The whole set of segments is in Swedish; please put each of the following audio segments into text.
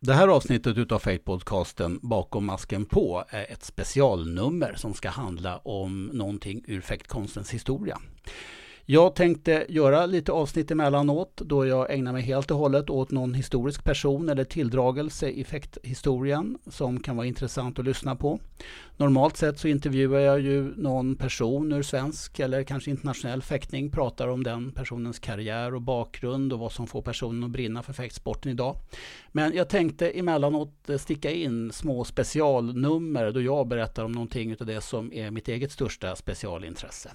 Det här avsnittet utav Fate-podcasten Bakom masken på är ett specialnummer som ska handla om någonting ur fäktkonstens historia. Jag tänkte göra lite avsnitt emellanåt då jag ägnar mig helt och hållet åt någon historisk person eller tilldragelse i fäkthistorien som kan vara intressant att lyssna på. Normalt sett så intervjuar jag ju någon person ur svensk eller kanske internationell fäktning, pratar om den personens karriär och bakgrund och vad som får personen att brinna för fäktsporten idag. Men jag tänkte emellanåt sticka in små specialnummer då jag berättar om någonting av det som är mitt eget största specialintresse.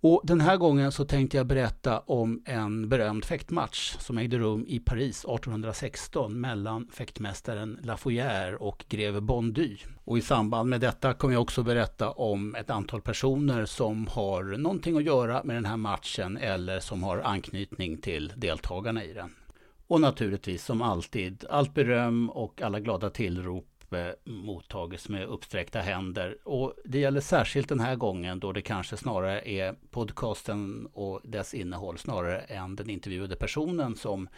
Och den här gången så tänkte jag berätta om en berömd fäktmatch som ägde rum i Paris 1816 mellan fäktmästaren Lafoyer och greve Bondy. Och i samband med detta kommer jag också berätta om ett antal personer som har någonting att göra med den här matchen eller som har anknytning till deltagarna i den. Och naturligtvis som alltid, allt beröm och alla glada tillrop Eh, mottages med uppsträckta händer. Och det gäller särskilt den här gången då det kanske snarare är podcasten och dess innehåll snarare än den intervjuade personen som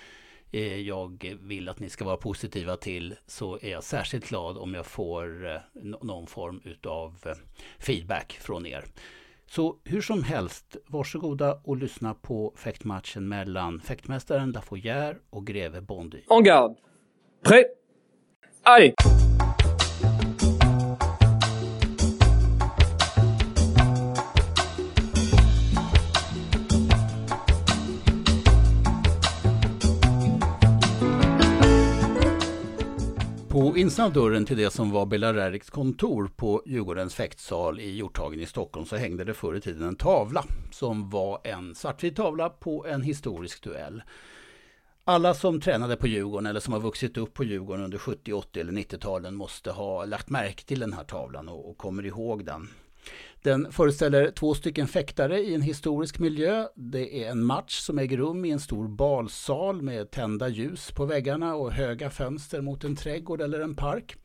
eh, jag vill att ni ska vara positiva till så är jag särskilt glad om jag får eh, någon form utav feedback från er. Så hur som helst, varsågoda och lyssna på fäktmatchen mellan fäktmästaren Lafoyer och greve Bondy. En garde. Prêt arg! På insidan av dörren till det som var Bela kontor på Djurgårdens fäktsal i Hjorthagen i Stockholm så hängde det förr i tiden en tavla som var en svartvit tavla på en historisk duell. Alla som tränade på Djurgården eller som har vuxit upp på Djurgården under 70, 80 eller 90-talen måste ha lagt märke till den här tavlan och, och kommer ihåg den. Den föreställer två stycken fäktare i en historisk miljö. Det är en match som äger rum i en stor balsal med tända ljus på väggarna och höga fönster mot en trädgård eller en park.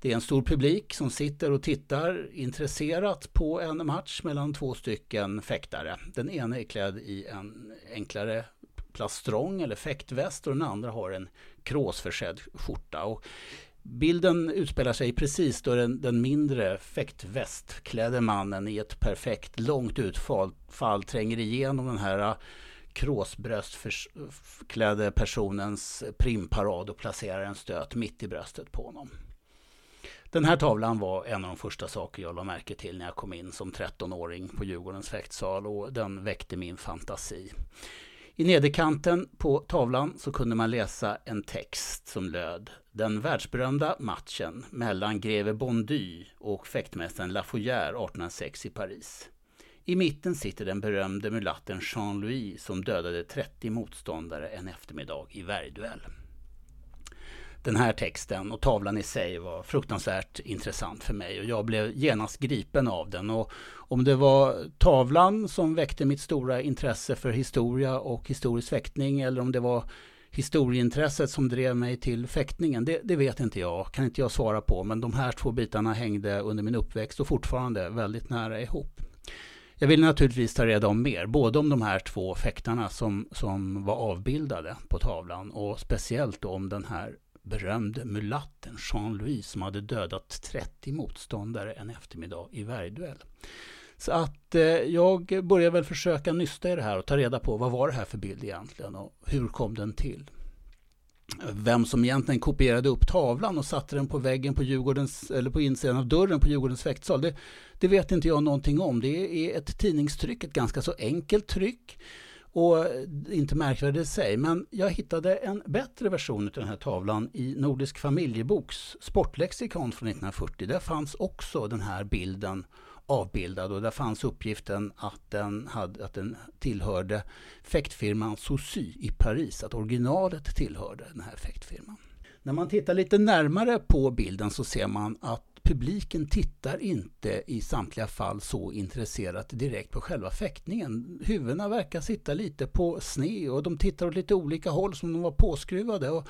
Det är en stor publik som sitter och tittar intresserat på en match mellan två stycken fäktare. Den ena är klädd i en enklare plastrong eller fäktväst och den andra har en kråsförsedd skjorta. Och bilden utspelar sig precis då den, den mindre fäktvästklädde mannen i ett perfekt långt utfall tränger igenom den här äh, kråsbröstklädde personens primparad och placerar en stöt mitt i bröstet på honom. Den här tavlan var en av de första saker jag la märke till när jag kom in som 13-åring på Djurgårdens fäktsal och den väckte min fantasi. I nederkanten på tavlan så kunde man läsa en text som löd Den världsberömda matchen mellan greve Bondy och fäktmästaren Lafoyer 1806 i Paris. I mitten sitter den berömde mulatten Jean-Louis som dödade 30 motståndare en eftermiddag i värjduell den här texten och tavlan i sig var fruktansvärt intressant för mig och jag blev genast gripen av den. Och om det var tavlan som väckte mitt stora intresse för historia och historisk fäktning eller om det var historieintresset som drev mig till fäktningen, det, det, vet inte jag, kan inte jag svara på. Men de här två bitarna hängde under min uppväxt och fortfarande väldigt nära ihop. Jag ville naturligtvis ta reda om mer, både om de här två fäktarna som, som var avbildade på tavlan och speciellt om den här berömde mulatten Jean-Louis som hade dödat 30 motståndare en eftermiddag i värjduell. Så att eh, jag började väl försöka nysta i det här och ta reda på vad var det här för bild egentligen och hur kom den till? Vem som egentligen kopierade upp tavlan och satte den på väggen på, Djurgårdens, eller på insidan av dörren på Djurgårdens fäktsal, det, det vet inte jag någonting om. Det är ett tidningstryck, ett ganska så enkelt tryck och inte märkvärdigt i sig, men jag hittade en bättre version av den här tavlan i Nordisk familjeboks sportlexikon från 1940. Där fanns också den här bilden avbildad och där fanns uppgiften att den, hade, att den tillhörde fäktfirman Saucy i Paris, att originalet tillhörde den här fäktfirman. När man tittar lite närmare på bilden så ser man att publiken tittar inte i samtliga fall så intresserat direkt på själva fäktningen. Huvudena verkar sitta lite på sne och de tittar åt lite olika håll som de var påskruvade. Och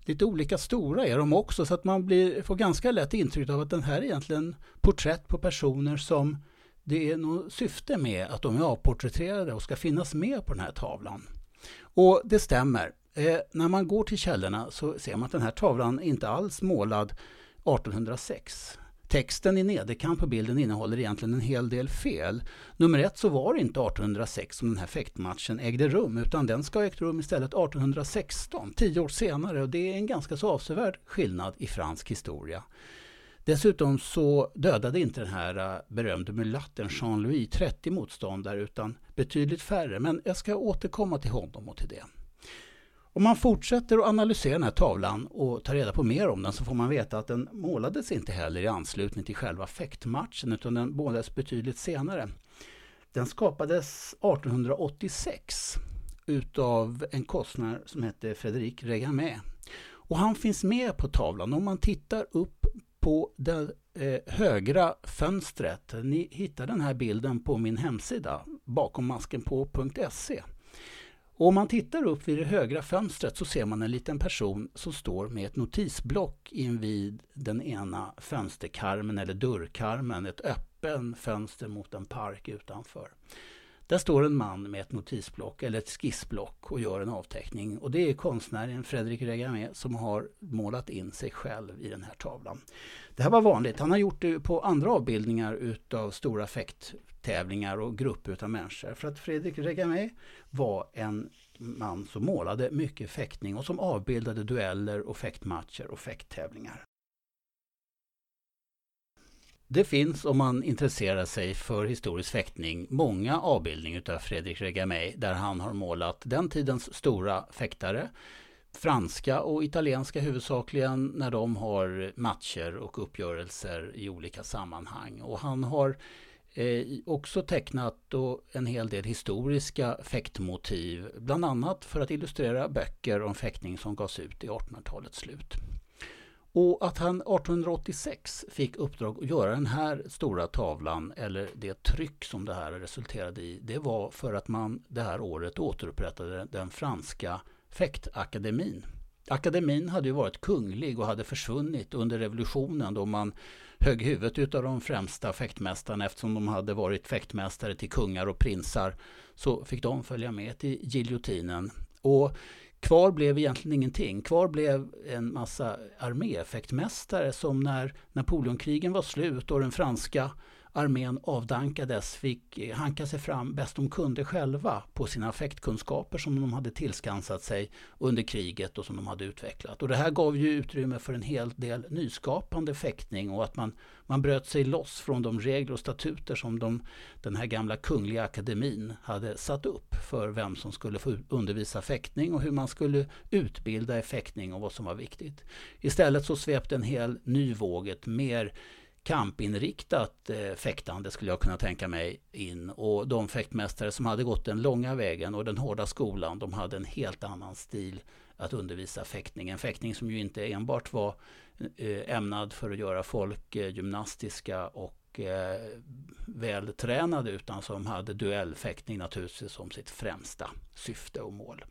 lite olika stora är de också så att man blir, får ganska lätt intryck av att den här är egentligen porträtt på personer som det är något syfte med att de är avporträtterade och ska finnas med på den här tavlan. Och det stämmer. Eh, när man går till källorna så ser man att den här tavlan inte alls målad 1806. Texten i nederkant på bilden innehåller egentligen en hel del fel. Nummer ett så var det inte 1806 som den här fäktmatchen ägde rum utan den ska ha ägt rum istället 1816, tio år senare och det är en ganska så avsevärd skillnad i fransk historia. Dessutom så dödade inte den här äh, berömde mulatten Jean-Louis 30 motståndare utan betydligt färre. Men jag ska återkomma till honom och till det. Om man fortsätter att analysera den här tavlan och tar reda på mer om den så får man veta att den målades inte heller i anslutning till själva fäktmatchen utan den målades betydligt senare. Den skapades 1886 utav en konstnär som hette Frédéric Regamé. Och han finns med på tavlan. Om man tittar upp på det eh, högra fönstret. Ni hittar den här bilden på min hemsida bakommaskenpå.se. Och om man tittar upp vid det högra fönstret så ser man en liten person som står med ett notisblock invid den ena fönsterkarmen eller dörrkarmen, ett öppen fönster mot en park utanför. Där står en man med ett notisblock eller ett skissblock och gör en avteckning. Och det är konstnären Fredrik Regamé som har målat in sig själv i den här tavlan. Det här var vanligt. Han har gjort det på andra avbildningar utav stora tävlingar och grupper av människor. För att Fredrik Regamé var en man som målade mycket fäktning och som avbildade dueller och fäktmatcher och fäkttävlingar. Det finns, om man intresserar sig för historisk fäktning, många avbildningar av Fredrik Regamé där han har målat den tidens stora fäktare. Franska och italienska huvudsakligen när de har matcher och uppgörelser i olika sammanhang. Och han har eh, också tecknat en hel del historiska fäktmotiv, bland annat för att illustrera böcker om fäktning som gavs ut i 1800-talets slut. Och att han 1886 fick uppdrag att göra den här stora tavlan, eller det tryck som det här resulterade i, det var för att man det här året återupprättade den franska fäktakademin. Akademin hade ju varit kunglig och hade försvunnit under revolutionen då man högg huvudet av de främsta fäktmästarna eftersom de hade varit fäktmästare till kungar och prinsar så fick de följa med till giljotinen. Och Kvar blev egentligen ingenting. Kvar blev en massa arméfäktmästare som när Napoleonkrigen var slut och den franska armén avdankades fick eh, hanka sig fram bäst de kunde själva på sina affektkunskaper som de hade tillskansat sig under kriget och som de hade utvecklat. Och det här gav ju utrymme för en hel del nyskapande fäktning och att man, man bröt sig loss från de regler och statuter som de, den här gamla kungliga akademin hade satt upp för vem som skulle få undervisa fäktning och hur man skulle utbilda i fäktning och vad som var viktigt. Istället så svepte en hel ny våg, ett mer kampinriktat eh, fäktande skulle jag kunna tänka mig in. Och de fäktmästare som hade gått den långa vägen och den hårda skolan, de hade en helt annan stil att undervisa fäktning. En fäktning som ju inte enbart var eh, ämnad för att göra folk eh, gymnastiska och eh, vältränade utan som hade duellfäktning naturligtvis som sitt främsta syfte och mål.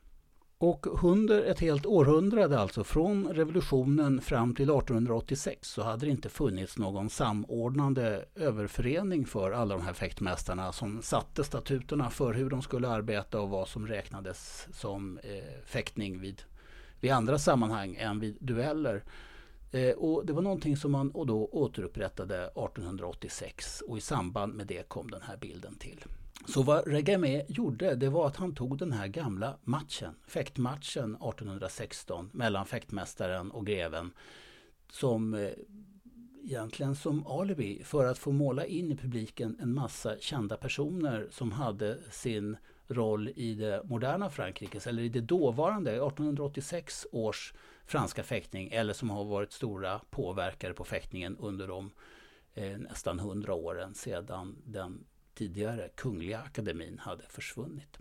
Och under ett helt århundrade, alltså från revolutionen fram till 1886, så hade det inte funnits någon samordnande överförening för alla de här fäktmästarna som satte statuterna för hur de skulle arbeta och vad som räknades som eh, fäktning vid, vid andra sammanhang än vid dueller. Eh, och det var någonting som man och då återupprättade 1886 och i samband med det kom den här bilden till. Så vad Regamé gjorde det var att han tog den här gamla matchen, fäktmatchen 1816 mellan fäktmästaren och greven som eh, egentligen som alibi för att få måla in i publiken en massa kända personer som hade sin roll i det moderna Frankrike, eller i det dåvarande 1886 års franska fäktning eller som har varit stora påverkare på fäktningen under de eh, nästan hundra åren sedan den tidigare Kungliga Akademin hade försvunnit.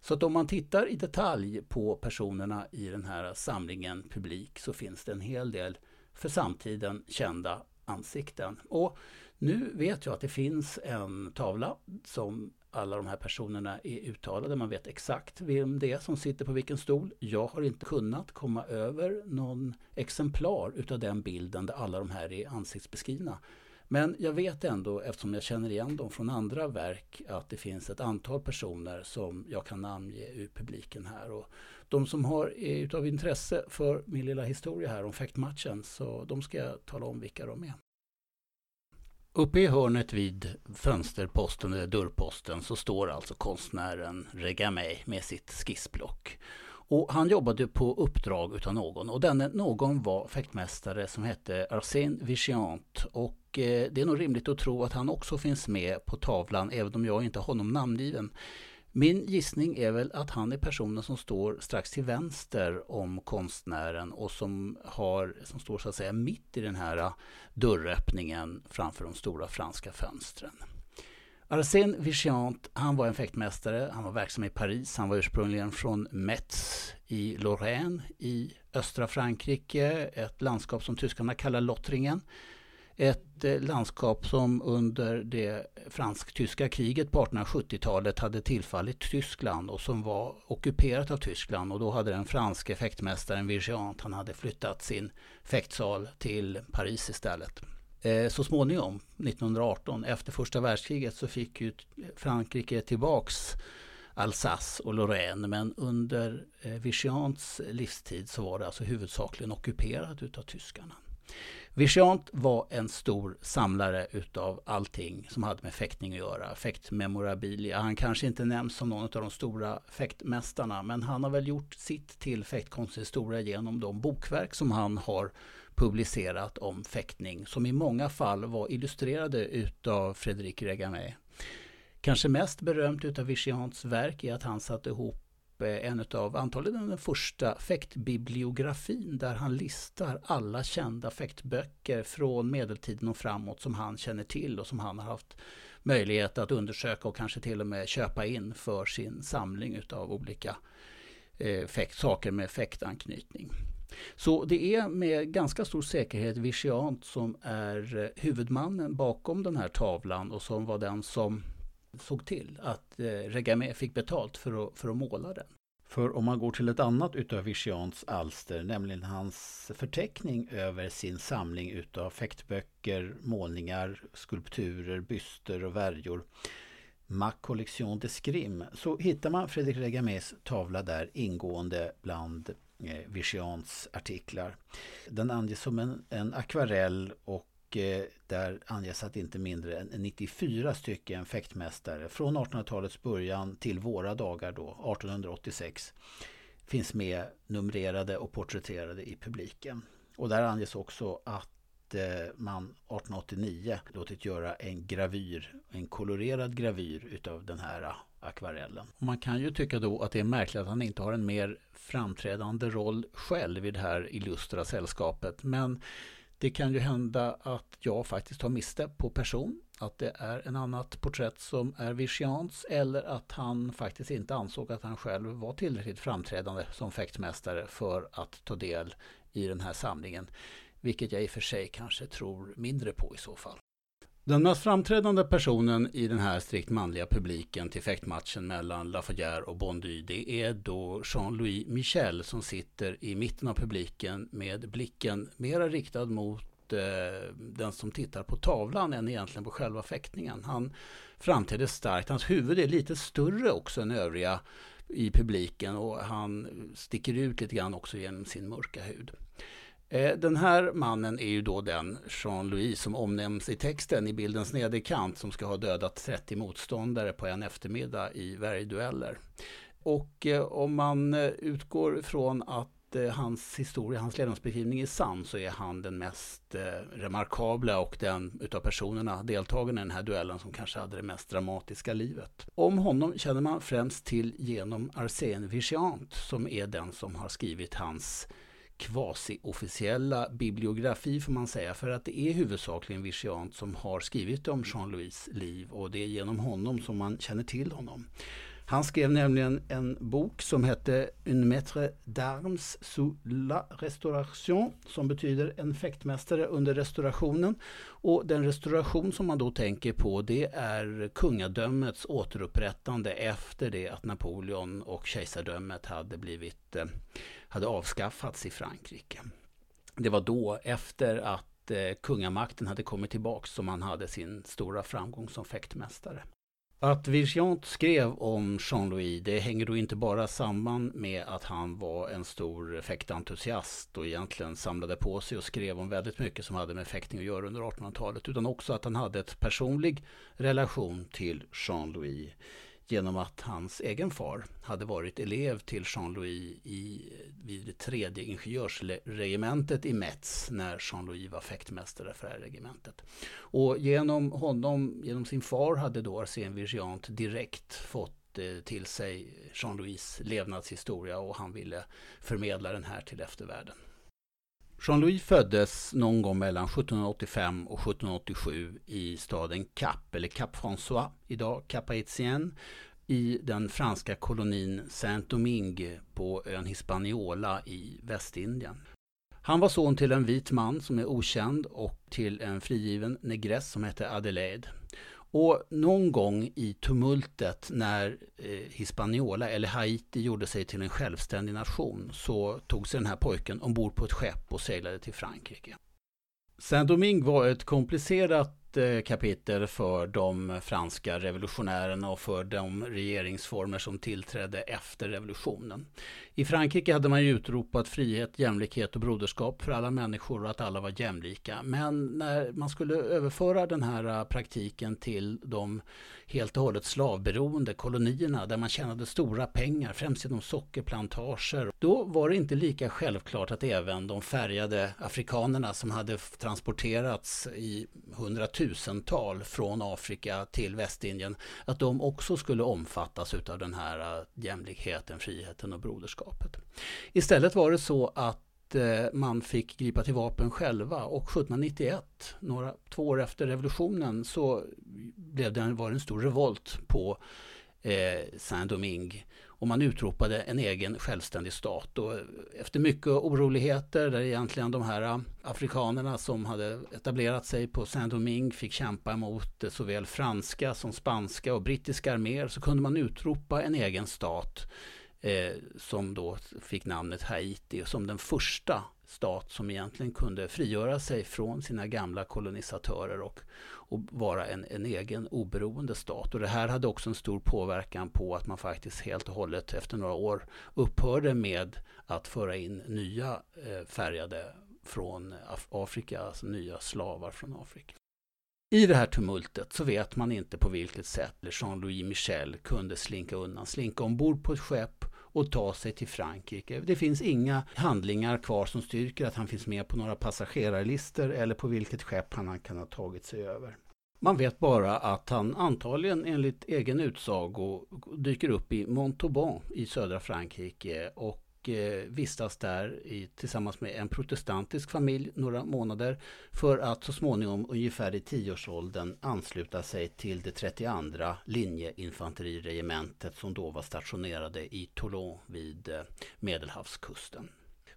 Så att om man tittar i detalj på personerna i den här samlingen publik så finns det en hel del för samtiden kända ansikten. Och nu vet jag att det finns en tavla som alla de här personerna är uttalade. Man vet exakt vem det är som sitter på vilken stol. Jag har inte kunnat komma över någon exemplar utav den bilden där alla de här är ansiktsbeskrivna. Men jag vet ändå, eftersom jag känner igen dem från andra verk, att det finns ett antal personer som jag kan namnge ur publiken här. Och De som har är utav intresse för min lilla historia här om fäktmatchen, så de ska jag tala om vilka de är. Uppe i hörnet vid fönsterposten eller dörrposten så står alltså konstnären Regamey med sitt skissblock. Och han jobbade på uppdrag utav någon och denne någon var fäktmästare som hette Arsène Vigiant. Och eh, det är nog rimligt att tro att han också finns med på tavlan även om jag inte har honom namngiven. Min gissning är väl att han är personen som står strax till vänster om konstnären och som, har, som står så att säga mitt i den här dörröppningen framför de stora franska fönstren. Arsène Vichant, han var en fäktmästare, han var verksam i Paris, han var ursprungligen från Metz i Lorraine i östra Frankrike, ett landskap som tyskarna kallar Lottringen. Ett eh, landskap som under det fransk-tyska kriget på 1870-talet hade tillfallit Tyskland och som var ockuperat av Tyskland och då hade den franske fäktmästaren Vigeant, han hade flyttat sin fäktsal till Paris istället. Eh, så småningom, 1918, efter första världskriget så fick ju Frankrike tillbaks Alsace och Lorraine men under eh, livstid så var det alltså huvudsakligen ockuperat utav tyskarna. Vichant var en stor samlare utav allting som hade med fäktning att göra. Fäktmemorabilia. Han kanske inte nämns som någon av de stora fäktmästarna men han har väl gjort sitt till fäktkonsthistoria genom de bokverk som han har publicerat om fäktning som i många fall var illustrerade utav Fredrik Regamey. Kanske mest berömt utav Vichants verk är att han satte ihop Eh, en av antagligen den första fäktbibliografin där han listar alla kända fäktböcker från medeltiden och framåt som han känner till och som han har haft möjlighet att undersöka och kanske till och med köpa in för sin samling utav olika eh, fäkt, saker med fäktanknytning. Så det är med ganska stor säkerhet Vichiant som är eh, huvudmannen bakom den här tavlan och som var den som såg till att eh, Regamé fick betalt för att, för att måla den. För om man går till ett annat utav Vichians alster, nämligen hans förteckning över sin samling utav fäktböcker, målningar, skulpturer, byster och värjor. Ma Collection de Scrim, så hittar man Fredrik Regamés tavla där ingående bland eh, Vigiants artiklar. Den anges som en, en akvarell och eh, där anges att inte mindre än 94 stycken fäktmästare från 1800-talets början till våra dagar då, 1886, finns med numrerade och porträtterade i publiken. Och där anges också att eh, man 1889 låtit göra en gravyr, en kolorerad gravyr utav den här akvarellen. Man kan ju tycka då att det är märkligt att han inte har en mer framträdande roll själv i det här illustra sällskapet. Men det kan ju hända att jag faktiskt har miste på person. Att det är en annat porträtt som är Vichians eller att han faktiskt inte ansåg att han själv var tillräckligt framträdande som fäktmästare för att ta del i den här samlingen. Vilket jag i och för sig kanske tror mindre på i så fall. Den mest framträdande personen i den här strikt manliga publiken till fäktmatchen mellan Lafayette och Bondy det är då Jean-Louis Michel som sitter i mitten av publiken med blicken mera riktad mot eh, den som tittar på tavlan än egentligen på själva fäktningen. Han framträder starkt. Hans huvud är lite större också än övriga i publiken och han sticker ut lite grann också genom sin mörka hud. Eh, den här mannen är ju då den Jean-Louis som omnämns i texten i bildens nederkant som ska ha dödat 30 motståndare på en eftermiddag i värjdueller. Och eh, om man eh, utgår från att hans historia, hans levnadsbeskrivning är sann så är han den mest remarkabla och den utav personerna, deltagarna i den här duellen som kanske hade det mest dramatiska livet. Om honom känner man främst till genom Arsène Vigiant som är den som har skrivit hans kvasi-officiella bibliografi får man säga. För att det är huvudsakligen Vigiant som har skrivit om Jean-Louis liv och det är genom honom som man känner till honom. Han skrev nämligen en bok som hette Un maître d'armes sous la restauration som betyder en fäktmästare under restaurationen. Och den restauration som man då tänker på det är kungadömets återupprättande efter det att Napoleon och kejsardömet hade blivit eh, hade avskaffats i Frankrike. Det var då efter att eh, kungamakten hade kommit tillbaka, som han hade sin stora framgång som fäktmästare. Att Virgiant skrev om Jean-Louis det hänger då inte bara samman med att han var en stor fäktentusiast och egentligen samlade på sig och skrev om väldigt mycket som hade med fäktning att göra under 1800-talet utan också att han hade ett personlig relation till Jean-Louis genom att hans egen far hade varit elev till Jean-Louis i, vid det tredje ingenjörsregementet i Metz när Jean-Louis var fäktmästare för det här regementet. Och genom honom, genom sin far, hade då Arsène Virgiant direkt fått eh, till sig Jean-Louis levnadshistoria och han ville förmedla den här till eftervärlden. Jean-Louis föddes någon gång mellan 1785 och 1787 i staden Cap, eller Cap François, idag Cap Haitien, i den franska kolonin Saint-Domingue på ön Hispaniola i Västindien. Han var son till en vit man som är okänd och till en frigiven negress som hette Adelaide. Och någon gång i tumultet när eh, Hispaniola eller Haiti gjorde sig till en självständig nation så tog sig den här pojken ombord på ett skepp och seglade till Frankrike. Saint-Domingue var ett komplicerat Eh, kapitel för de franska revolutionärerna och för de regeringsformer som tillträdde efter revolutionen. I Frankrike hade man ju utropat frihet, jämlikhet och broderskap för alla människor och att alla var jämlika. Men när man skulle överföra den här eh, praktiken till de helt och hållet slavberoende kolonierna där man tjänade stora pengar, främst genom sockerplantager. Då var det inte lika självklart att även de färgade afrikanerna som hade transporterats i hundratusental från Afrika till Västindien, att de också skulle omfattas av den här äh, jämlikheten, friheten och broderskapet. Istället var det så att Eh, man fick gripa till vapen själva. Och 1791, några, två år efter revolutionen, så blev det, var det en stor revolt på eh, Saint-Domingue. Och man utropade en egen självständig stat. Och efter mycket oroligheter där egentligen de här eh, afrikanerna som hade etablerat sig på Saint-Domingue fick kämpa mot eh, såväl franska som spanska och brittiska arméer så kunde man utropa en egen stat eh, som då fick namnet Haiti som den första stat som egentligen kunde frigöra sig från sina gamla kolonisatörer och, och vara en, en, egen oberoende stat. Och det här hade också en stor påverkan på att man faktiskt helt och hållet efter några år upphörde med att föra in nya eh, färgade från Afrika, alltså nya slavar från Afrika. I det här tumultet så vet man inte på vilket sätt Jean-Louis Michel kunde slinka undan, slinka ombord på ett skepp och ta sig till Frankrike. Det finns inga handlingar kvar som styrker att han finns med på några passagerarlistor eller på vilket skepp han kan ha tagit sig över. Man vet bara att han antagligen enligt egen utsago dyker upp i Montauban i södra Frankrike och och eh, vistas där i, tillsammans med en protestantisk familj några månader för att så småningom ungefär i tioårsåldern ansluta sig till det 32 linjeinfanteriregementet som då var stationerade i Toulon vid eh, Medelhavskusten.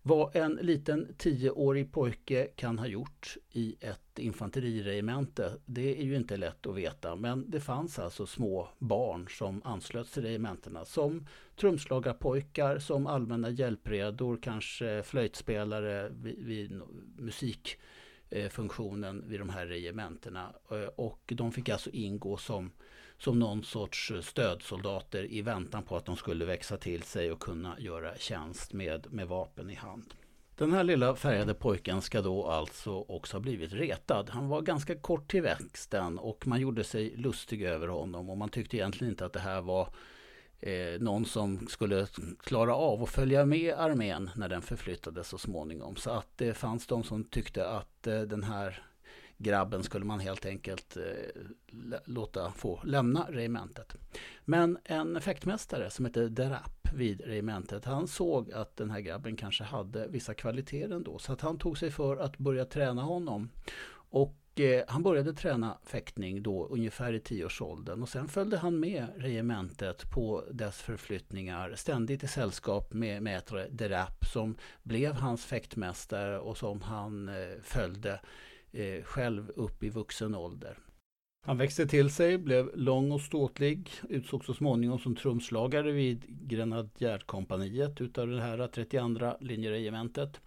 Vad en liten tioårig pojke kan ha gjort i ett infanteriregemente, det är ju inte lätt att veta. Men det fanns alltså små barn som anslöts till regementena som trumslagarpojkar, som allmänna hjälpredor, kanske flöjtspelare vid, vid musikfunktionen vid de här regementena. Eh, och de fick alltså ingå som som någon sorts eh, stödsoldater i väntan på att de skulle växa till sig och kunna göra tjänst med, med vapen i hand. Den här lilla färgade pojken ska då alltså också ha blivit retad. Han var ganska kort till växten och man gjorde sig lustig över honom och man tyckte egentligen inte att det här var eh, någon som skulle klara av att följa med armén när den förflyttades så småningom. Så att det fanns de som tyckte att eh, den här grabben skulle man helt enkelt eh, låta få lämna regementet. Men en fäktmästare som hette Derap vid regementet, han såg att den här grabben kanske hade vissa kvaliteter ändå. Så att han tog sig för att börja träna honom. Och eh, han började träna fäktning då ungefär i tioårsåldern och sen följde han med regementet på dess förflyttningar ständigt i sällskap med mätare Derap som blev hans fäktmästare och som han eh, följde eh, själv upp i vuxen ålder. Han växte till sig, blev lång och ståtlig, utsågs så småningom som trumslagare vid Grenadjärkompaniet utav det här 32 linjeregementet.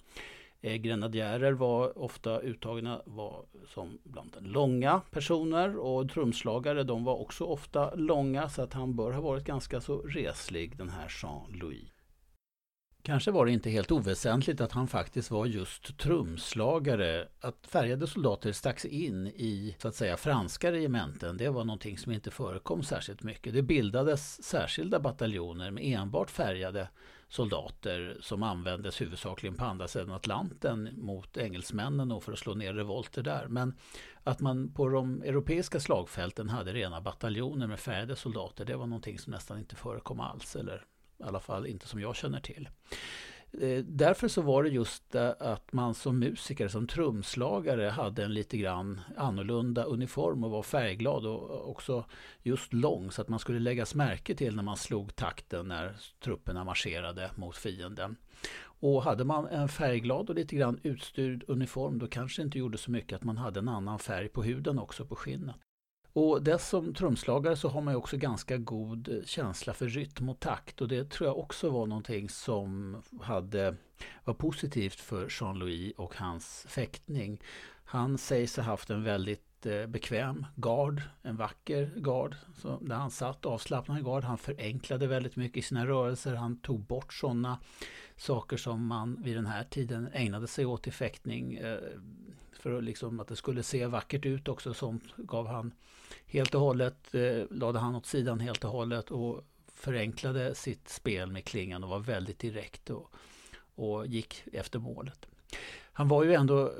Eh, grenadjärer var ofta uttagna var som bland långa personer och trumslagare de var också ofta långa så att han bör ha varit ganska så reslig den här Jean-Louis. Kanske var det inte helt oväsentligt att han faktiskt var just trumslagare. Att färgade soldater stacks in i så att säga franska regementen, det var någonting som inte förekom särskilt mycket. Det bildades särskilda bataljoner med enbart färgade soldater som användes huvudsakligen på andra sidan Atlanten mot engelsmännen och för att slå ner revolter där. Men att man på de europeiska slagfälten hade rena bataljoner med färgade soldater, det var någonting som nästan inte förekom alls. Eller i alla fall inte som jag känner till. Eh, därför så var det just att man som musiker, som trumslagare hade en lite grann annorlunda uniform och var färgglad och också just lång så att man skulle läggas märke till när man slog takten när trupperna marscherade mot fienden. Och hade man en färgglad och lite grann utstyrd uniform då kanske det inte gjorde så mycket att man hade en annan färg på huden också på skinnet. Och dess som trumslagare så har man ju också ganska god känsla för rytm och takt och det tror jag också var någonting som hade, var positivt för Jean-Louis och hans fäktning. Han sägs ha haft en väldigt bekväm gard, en vacker gard. Så där han satt avslappnad gard. Han förenklade väldigt mycket i sina rörelser. Han tog bort sådana saker som man vid den här tiden ägnade sig åt i fäktning. Eh, för liksom att det skulle se vackert ut också. Sånt gav han helt och hållet, eh, lade han åt sidan helt och hållet och förenklade sitt spel med klingan och var väldigt direkt och, och gick efter målet. Han var ju ändå eh,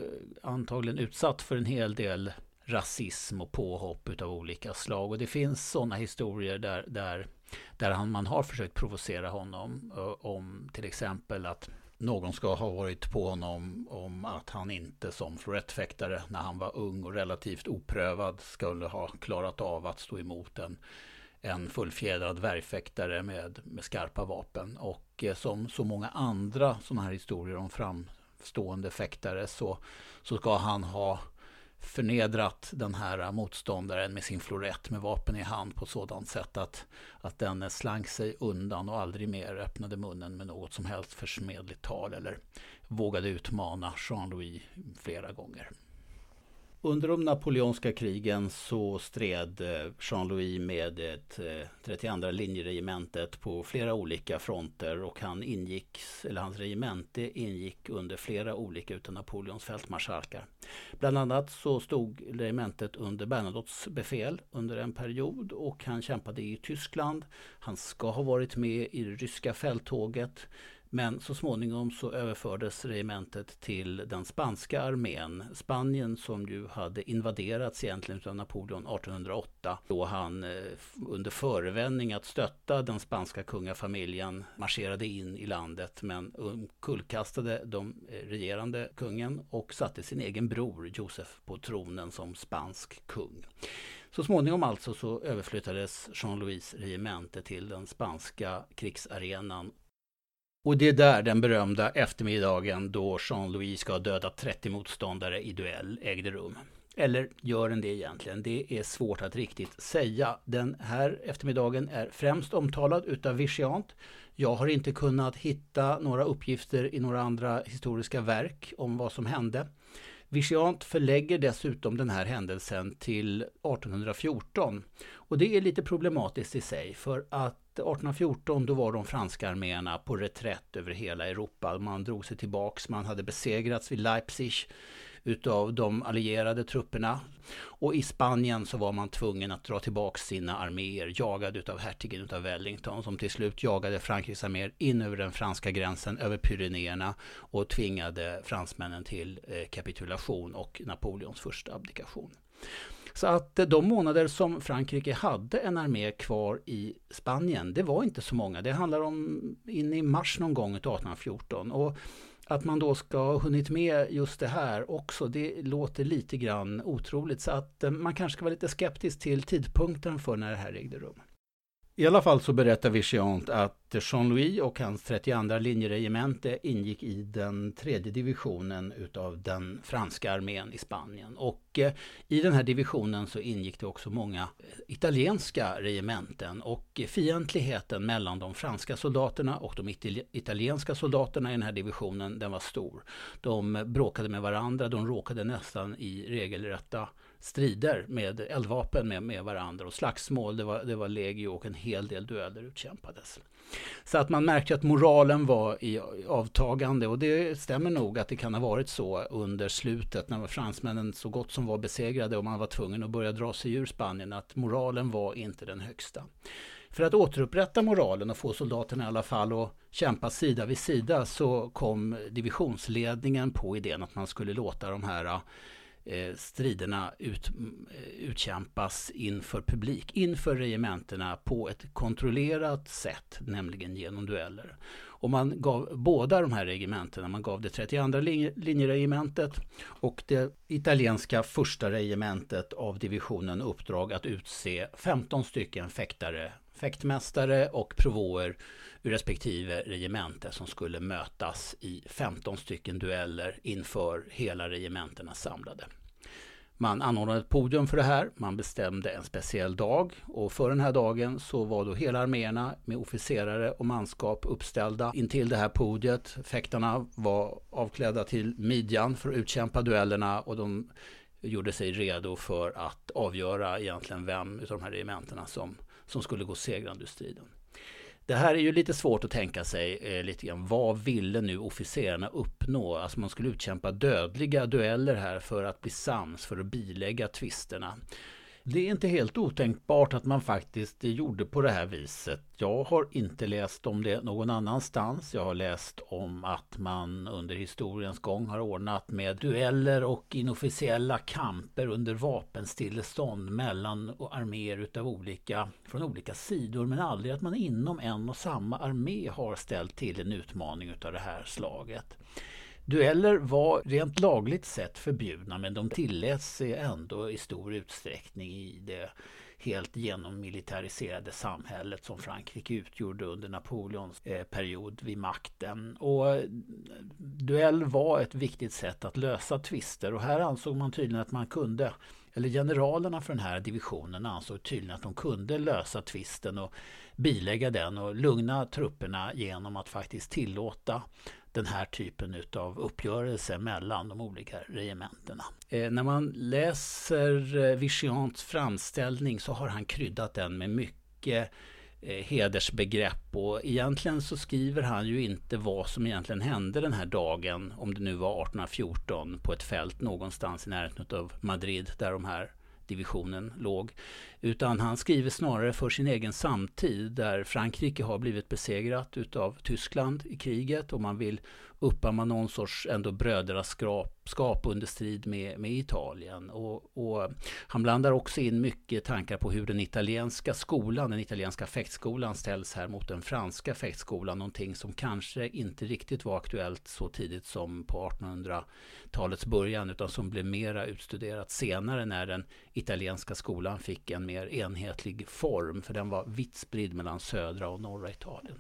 antagligen utsatt för en hel del rasism och påhopp utav olika slag. Och det finns sådana historier där, där, där han, man har försökt provocera honom. Om till exempel att någon ska ha varit på honom om att han inte som florettfäktare när han var ung och relativt oprövad skulle ha klarat av att stå emot en, en fullfjädrad värjfäktare med, med skarpa vapen. Och eh, som så många andra sådana här historier om framstående fäktare så, så ska han ha förnedrat den här motståndaren med sin florett med vapen i hand på sådant sätt att, att den slank sig undan och aldrig mer öppnade munnen med något som helst försmedligt tal eller vågade utmana Jean-Louis flera gånger. Under de napoleonska krigen så stred eh, Jean-Louis med ett eh, 32 linjeregementet på flera olika fronter och han ingick, eller hans regemente ingick under flera olika utav Napoleons fältmarskalkar. Bland annat så stod regementet under Bernadottes befäl under en period och han kämpade i Tyskland. Han ska ha varit med i det ryska fälttåget. Men så småningom så överfördes regementet till den spanska armén. Spanien som ju hade invaderats egentligen av Napoleon 1808. Då han eh, under förevändning att stötta den spanska kungafamiljen marscherade in i landet men kullkastade de eh, regerande kungen och satte sin egen bror Josef på tronen som spansk kung. Så småningom alltså så överflyttades Jean-Louis regemente till den spanska krigsarenan och det är där den berömda eftermiddagen då Jean-Louis ska ha dödat 30 motståndare i duell ägde rum. Eller gör den det egentligen? Det är svårt att riktigt säga. Den här eftermiddagen är främst omtalad utav Vigiant. Jag har inte kunnat hitta några uppgifter i några andra historiska verk om vad som hände. Vigiant förlägger dessutom den här händelsen till 1814. Och det är lite problematiskt i sig för att 1814 då var de franska arméerna på reträtt över hela Europa. Man drog sig tillbaks, man hade besegrats vid Leipzig utav de allierade trupperna. Och i Spanien så var man tvungen att dra tillbaka sina arméer, jagad utav hertigen utav Wellington som till slut jagade Frankrikes arméer in över den franska gränsen, över Pyrenéerna och tvingade fransmännen till eh, kapitulation och Napoleons första abdikation. Så att eh, de månader som Frankrike hade en armé kvar i Spanien, det var inte så många. Det handlar om in i mars någon gång 1814. Och att man då ska ha hunnit med just det här också, det låter lite grann otroligt. Så att eh, man kanske ska vara lite skeptisk till tidpunkten för när det här ägde rum. I alla fall så berättar Vichiant att Jean-Louis och hans 32 linjeregemente ingick i den tredje divisionen utav den franska armén i Spanien. Och eh, i den här divisionen så ingick det också många italienska regementen och fientligheten mellan de franska soldaterna och de italienska soldaterna i den här divisionen den var stor. De bråkade med varandra, de råkade nästan i regelrätta strider med eldvapen med, med varandra och slagsmål. Det var, det var legio och en hel del dueller utkämpades. Så att man märkte att moralen var i avtagande och det stämmer nog att det kan ha varit så under slutet när fransmännen så gott som var besegrade och man var tvungen att börja dra sig ur Spanien att moralen var inte den högsta. För att återupprätta moralen och få soldaterna i alla fall att kämpa sida vid sida så kom divisionsledningen på idén att man skulle låta de här Eh, striderna ut, eh, utkämpas inför publik, inför regementena på ett kontrollerat sätt, nämligen genom dueller. Och man gav båda de här regementena, man gav det 32 linjeregementet och det italienska första regementet av divisionen uppdrag att utse 15 stycken fäktare, fäktmästare och provåer ur respektive regemente som skulle mötas i 15 stycken dueller inför hela regementena samlade. Man anordnade ett podium för det här. Man bestämde en speciell dag och för den här dagen så var då hela arméerna med officerare och manskap uppställda intill det här podiet. Fäktarna var avklädda till midjan för att utkämpa duellerna och de gjorde sig redo för att avgöra egentligen vem av de här regementena som, som skulle gå segrande ur striden. Det här är ju lite svårt att tänka sig eh, lite grann. Vad ville nu officerarna uppnå? Alltså man skulle utkämpa dödliga dueller här för att bli sams, för att bilägga tvisterna. Det är inte helt otänkbart att man faktiskt gjorde på det här viset. Jag har inte läst om det någon annanstans. Jag har läst om att man under historiens gång har ordnat med dueller och inofficiella kamper under vapenstillestånd mellan arméer utav olika, från olika sidor. Men aldrig att man inom en och samma armé har ställt till en utmaning utav det här slaget. Dueller var rent lagligt sett förbjudna men de tilläts ändå i stor utsträckning i det helt genommilitariserade samhället som Frankrike utgjorde under Napoleons eh, period vid makten. Och duell var ett viktigt sätt att lösa tvister och här ansåg man tydligen att man kunde eller generalerna för den här divisionen ansåg tydligen att de kunde lösa tvisten och bilägga den och lugna trupperna genom att faktiskt tillåta den här typen av uppgörelse mellan de olika regementena. Eh, när man läser eh, framställning så har han kryddat den med mycket eh, hedersbegrepp och egentligen så skriver han ju inte vad som egentligen hände den här dagen, om det nu var 1814, på ett fält någonstans i närheten av Madrid där de här divisionen låg. Utan han skriver snarare för sin egen samtid där Frankrike har blivit besegrat utav Tyskland i kriget och man vill uppamma någon sorts ändå brödraskap under strid med, med Italien. Och, och, han blandar också in mycket tankar på hur den italienska skolan, den italienska fäktskolan ställs här mot den franska fäktskolan. Någonting som kanske inte riktigt var aktuellt så tidigt som på 1800-talets början utan som blev mera utstuderat senare när den italienska skolan fick en mer enhetlig form för den var vitt spridd mellan södra och norra Italien.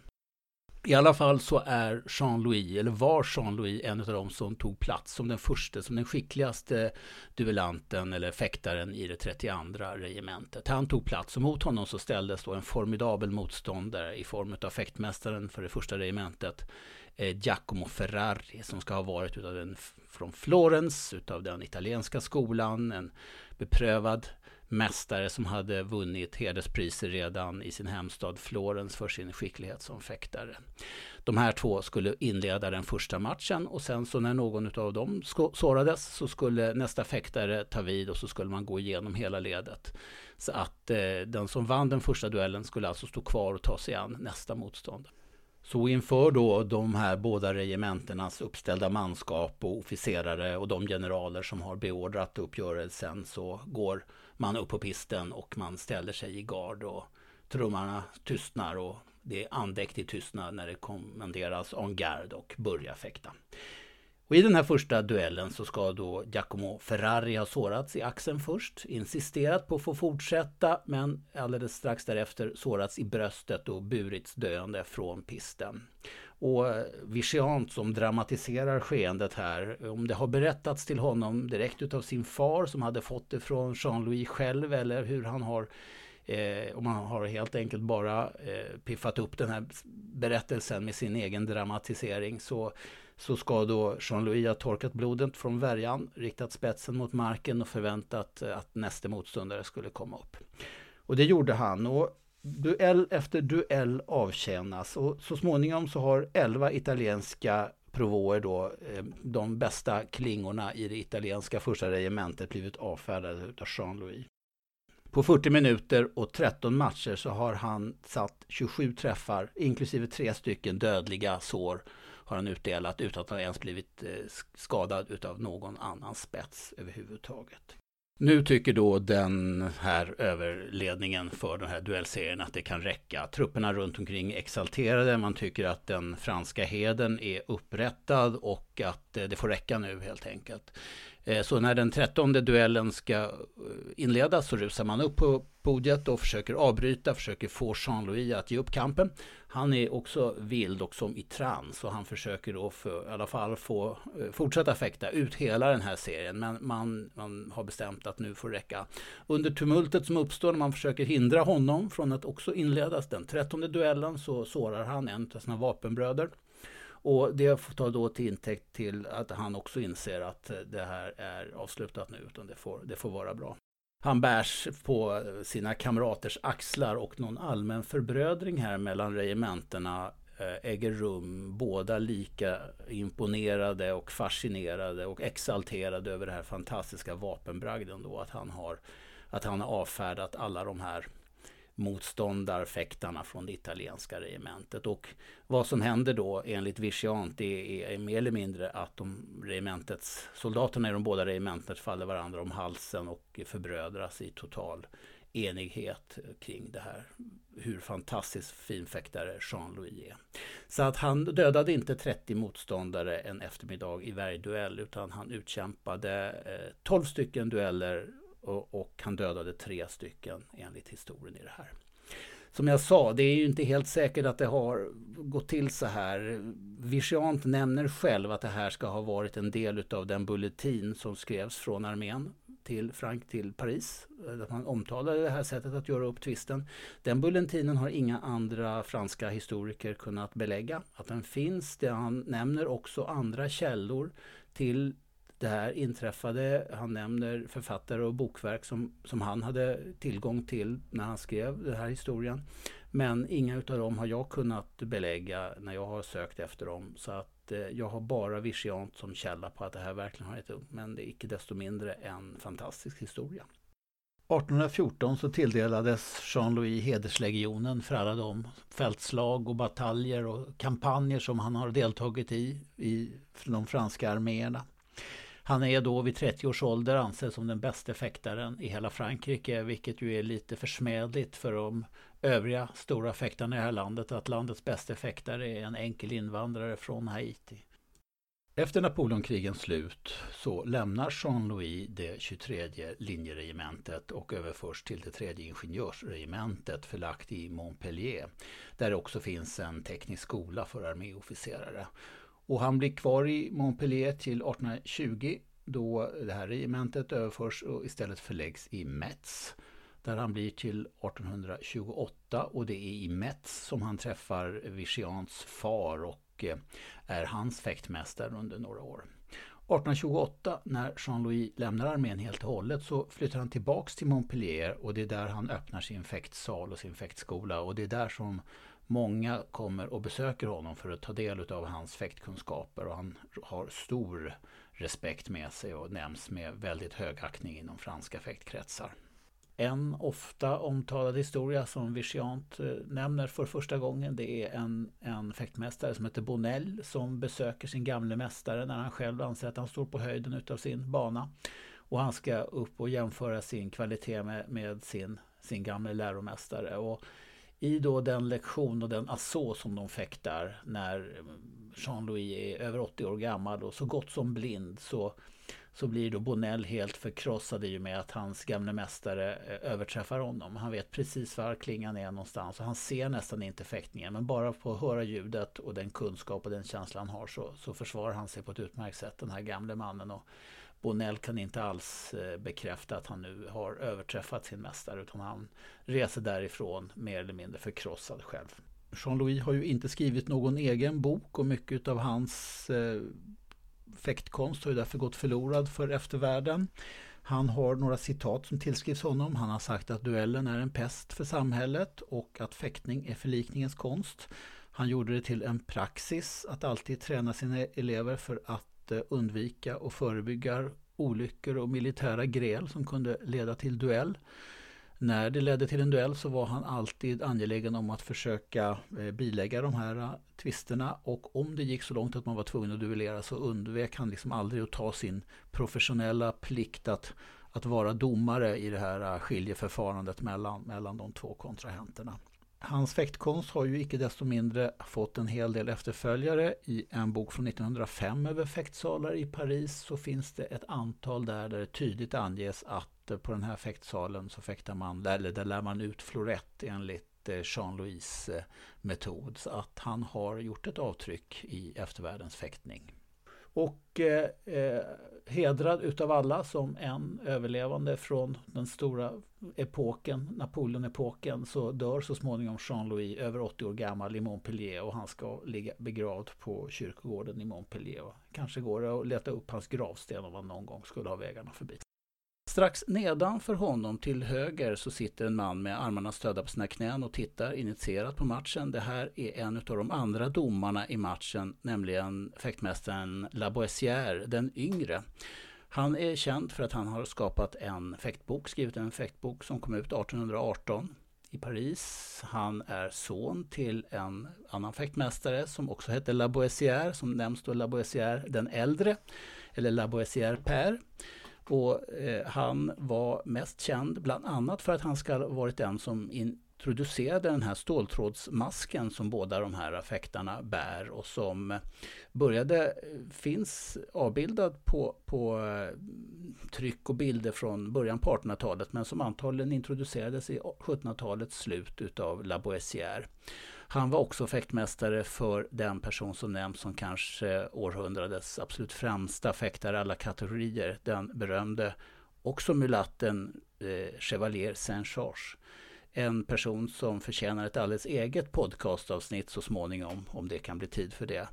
I alla fall så är Jean-Louis, eller var Jean-Louis en av dem som tog plats som den första, som den skickligaste duellanten eller fäktaren i det 32 regementet. Han tog plats och mot honom så ställdes då en formidabel motståndare i form av fäktmästaren för det första regementet, eh, Giacomo Ferrari, som ska ha varit utav en, från Florens, utav den italienska skolan, en beprövad mästare som hade vunnit hederspriser redan i sin hemstad Florens för sin skicklighet som fäktare. De här två skulle inleda den första matchen och sen så när någon av dem sårades så skulle nästa fäktare ta vid och så skulle man gå igenom hela ledet. Så att eh, den som vann den första duellen skulle alltså stå kvar och ta sig an nästa motstånd. Så inför då de här båda regementenas uppställda manskap och officerare och de generaler som har beordrat uppgörelsen så går man upp på pisten och man ställer sig i gard och trummarna tystnar och det är andäktig tystnad när det kommenderas en garde och börja fäkta. Och I den här första duellen så ska då Giacomo Ferrari ha sårats i axeln först, insisterat på att få fortsätta men alldeles strax därefter sårats i bröstet och burits döende från pisten. Och Vigiant som dramatiserar skeendet här, om det har berättats till honom direkt utav sin far som hade fått det från Jean-Louis själv eller hur han har Eh, om han har helt enkelt bara eh, piffat upp den här berättelsen med sin egen dramatisering så, så ska då Jean-Louis ha torkat blodet från värjan, riktat spetsen mot marken och förväntat att nästa motståndare skulle komma upp. Och det gjorde han. Och duell efter duell avtjänas och så småningom så har elva italienska provåer då, eh, de bästa klingorna i det italienska första regementet blivit avfärdade av Jean-Louis. På 40 minuter och 13 matcher så har han satt 27 träffar, inklusive tre stycken dödliga sår har han utdelat utan att han ens blivit eh, skadad utav någon annan spets överhuvudtaget. Nu tycker då den här överledningen för den här duellserien att det kan räcka. Trupperna runt omkring är exalterade. Man tycker att den franska heden är upprättad och att eh, det får räcka nu helt enkelt. Eh, så när den trettonde duellen ska eh, inledas så rusar man upp på podiet och försöker avbryta, försöker få Jean-Louis att ge upp kampen. Han är också vild och som i trans och han försöker då för, i alla fall få eh, fortsätta fäkta ut hela den här serien. Men man, man har bestämt att nu får räcka. Under tumultet som uppstår när man försöker hindra honom från att också inledas den trettonde duellen så sårar han en av sina vapenbröder. Och det får ta då till intäkt till att han också inser att eh, det här är avslutat nu, utan det får, det får vara bra. Han bärs på sina kamraters axlar och någon allmän förbrödring här mellan regementena eh, äger rum. Båda lika imponerade och fascinerade och exalterade över den här fantastiska vapenbragden då att han har, att han har avfärdat alla de här motståndarfäktarna från det italienska regementet. Och vad som händer då enligt Vigiant det är mer eller mindre att de regementets, soldaterna i de båda regementet faller varandra om halsen och förbrödras i total enighet kring det här. Hur fantastiskt fin fäktare Jean-Louis är. Så att han dödade inte 30 motståndare en eftermiddag i varje duell utan han utkämpade eh, 12 stycken dueller och, och han dödade tre stycken enligt historien i det här. Som jag sa, det är ju inte helt säkert att det har gått till så här. Vigiant nämner själv att det här ska ha varit en del av den bulletin som skrevs från armén till Frank till Paris. Att man omtalade det här sättet att göra upp tvisten. Den bulletinen har inga andra franska historiker kunnat belägga. Att den finns, det han nämner också andra källor till det här inträffade. Han nämner författare och bokverk som, som han hade tillgång till när han skrev den här historien. Men inga utav dem har jag kunnat belägga när jag har sökt efter dem. Så att eh, jag har bara Vigiant som källa på att det här verkligen har ägt rum. Men det är icke desto mindre en fantastisk historia. 1814 så tilldelades Jean-Louis hederslegionen för alla de fältslag och bataljer och kampanjer som han har deltagit i i de franska arméerna. Han är då vid 30 års ålder ansedd som den bästa fäktaren i hela Frankrike, vilket ju är lite försmädligt för de övriga stora fäktarna i det här landet, att landets bästa fäktare är en enkel invandrare från Haiti. Efter Napoleonkrigens slut så lämnar Jean-Louis det 23 linjeregementet och överförs till det tredje ingenjörsregementet förlagt i Montpellier. Där det också finns en teknisk skola för arméofficerare. Och han blir kvar i Montpellier till 1820 då det här regementet överförs och istället förläggs i Metz. Där han blir till 1828 och det är i Metz som han träffar Vichians far och eh, är hans fäktmästare under några år. 1828 när Jean-Louis lämnar armén helt och hållet så flyttar han tillbaks till Montpellier och det är där han öppnar sin fäktsal och sin fäktskola och det är där som Många kommer och besöker honom för att ta del av hans fäktkunskaper och han har stor respekt med sig och nämns med väldigt hög aktning inom franska fäktkretsar. En ofta omtalad historia som Vichiant eh, nämner för första gången det är en, en fäktmästare som heter Bonell som besöker sin gamle mästare när han själv anser att han står på höjden utav sin bana. Och han ska upp och jämföra sin kvalitet med, med sin, sin gamle läromästare. Och i då den lektion och den asså som de fäktar när Jean-Louis är över 80 år gammal och så gott som blind så, så blir då Bonell helt förkrossad i och med att hans gamle mästare eh, överträffar honom. Han vet precis var klingan är någonstans och han ser nästan inte fäktningen. Men bara på att höra ljudet och den kunskap och den känsla han har så, så försvarar han sig på ett utmärkt sätt, den här gamle mannen. Och Bonell kan inte alls eh, bekräfta att han nu har överträffat sin mästare utan han reser därifrån mer eller mindre förkrossad själv. Jean-Louis har ju inte skrivit någon egen bok och mycket av hans eh, fäktkonst har ju därför gått förlorad för eftervärlden. Han har några citat som tillskrivs honom. Han har sagt att duellen är en pest för samhället och att fäktning är förlikningens konst. Han gjorde det till en praxis att alltid träna sina elever för att Eh, undvika och förebygga olyckor och militära gräl som kunde leda till duell. När det ledde till en duell så var han alltid angelägen om att försöka eh, bilägga de här eh, tvisterna och om det gick så långt att man var tvungen att duellera så undvek han liksom aldrig att ta sin professionella plikt att, att vara domare i det här skiljeförfarandet mellan, mellan de två kontrahenterna. Hans fäktkonst har ju icke desto mindre fått en hel del efterföljare. I en bok från 1905 över fäktsalar i Paris så finns det ett antal där, där det tydligt anges att eh, på den här fäktsalen så fäktar man, eller där lär man ut florett enligt eh, Jean-Louis eh, metod. Så att han har gjort ett avtryck i eftervärldens fäktning. Och eh, eh, hedrad utav alla som en överlevande från den stora epoken, Napoleon-epoken, så dör så småningom Jean-Louis över 80 år gammal i Montpellier och han ska ligga begravd på kyrkogården i Montpellier. Kanske går det att leta upp hans gravsten om man någon gång skulle ha vägarna förbi. Strax nedanför honom till höger så sitter en man med armarna stödda på sina knän och tittar initierat på matchen. Det här är en av de andra domarna i matchen, nämligen fäktmästaren Laboissière, den yngre. Han är känd för att han har skapat en fäktbok, skrivit en fäktbok som kom ut 1818 i Paris. Han är son till en annan fäktmästare som också hette Laboissière, som nämns då Laboissière den äldre, eller Laboissière Père. Och eh, han var mest känd bland annat för att han ska ha varit den som introducerade den här ståltrådsmasken som båda de här fäktarna bär och som började, finns avbildad på, på eh, tryck och bilder från början på 1800-talet men som antagligen introducerades i 1700-talets slut utav Laboissière. Han var också fäktmästare för den person som nämns som kanske århundradets absolut främsta fäktare alla kategorier. Den berömde också mulatten eh, Chevalier Saint-Georges. En person som förtjänar ett alldeles eget podcastavsnitt så småningom, om det kan bli tid för det.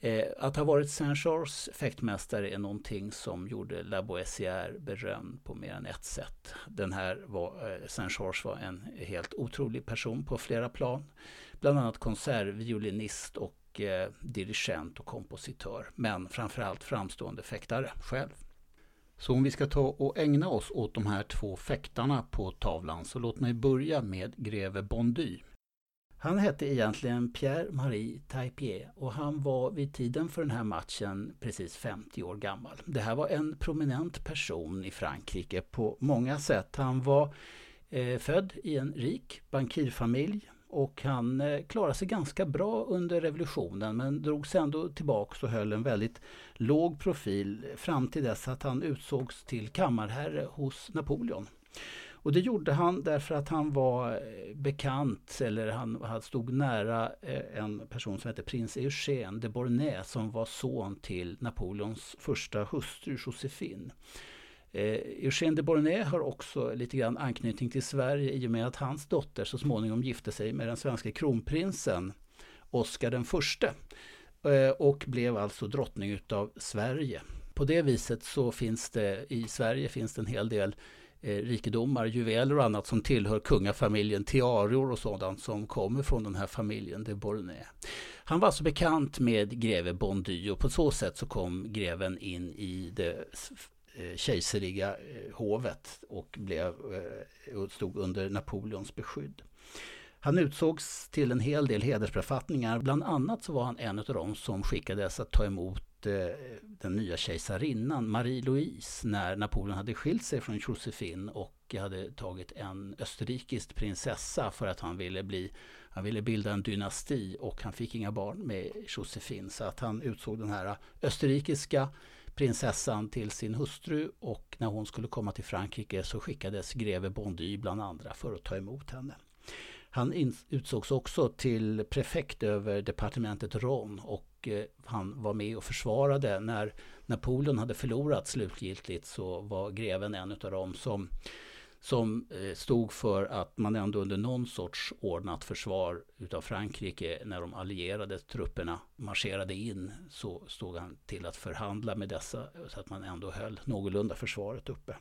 Eh, att ha varit Saint-Georges fäktmästare är någonting som gjorde La Boissière berömd på mer än ett sätt. Den här var, eh, Saint-Georges var en helt otrolig person på flera plan bland annat konsertviolinist och eh, dirigent och kompositör. Men framförallt framstående fäktare själv. Så om vi ska ta och ägna oss åt de här två fäktarna på tavlan så låt mig börja med greve Bondy. Han hette egentligen Pierre-Marie Taipier och han var vid tiden för den här matchen precis 50 år gammal. Det här var en prominent person i Frankrike på många sätt. Han var eh, född i en rik bankirfamilj och han eh, klarade sig ganska bra under revolutionen men drog sig ändå tillbaka och höll en väldigt låg profil fram till dess att han utsågs till kammarherre hos Napoleon. Och det gjorde han därför att han var eh, bekant, eller han stod nära eh, en person som hette prins Eugène de Bornay som var son till Napoleons första hustru Josephine. Eh, Eugène de Bornay har också lite grann anknytning till Sverige i och med att hans dotter så småningom gifte sig med den svenska kronprinsen Oscar den förste eh, och blev alltså drottning utav Sverige. På det viset så finns det i Sverige finns det en hel del eh, rikedomar, juveler och annat som tillhör kungafamiljen, tiaror och sådant som kommer från den här familjen de Bornay. Han var alltså bekant med greve Bondy och på så sätt så kom greven in i det Eh, kejserliga eh, hovet och blev, eh, och stod under Napoleons beskydd. Han utsågs till en hel del hedersbefattningar. Bland annat så var han en av dem som skickades att ta emot den nya kejsarinnan Marie-Louise när Napoleon hade skilt sig från Josephine och hade tagit en österrikisk prinsessa för att han ville, bli, han ville bilda en dynasti och han fick inga barn med Josefin så att han utsåg den här österrikiska prinsessan till sin hustru och när hon skulle komma till Frankrike så skickades greve Bondy bland andra för att ta emot henne. Han utsågs också till prefekt över departementet Ron och eh, han var med och försvarade när Napoleon hade förlorat slutgiltigt så var greven en av dem som, som eh, stod för att man ändå under någon sorts ordnat försvar utav Frankrike när de allierade trupperna marscherade in så stod han till att förhandla med dessa så att man ändå höll någorlunda försvaret uppe.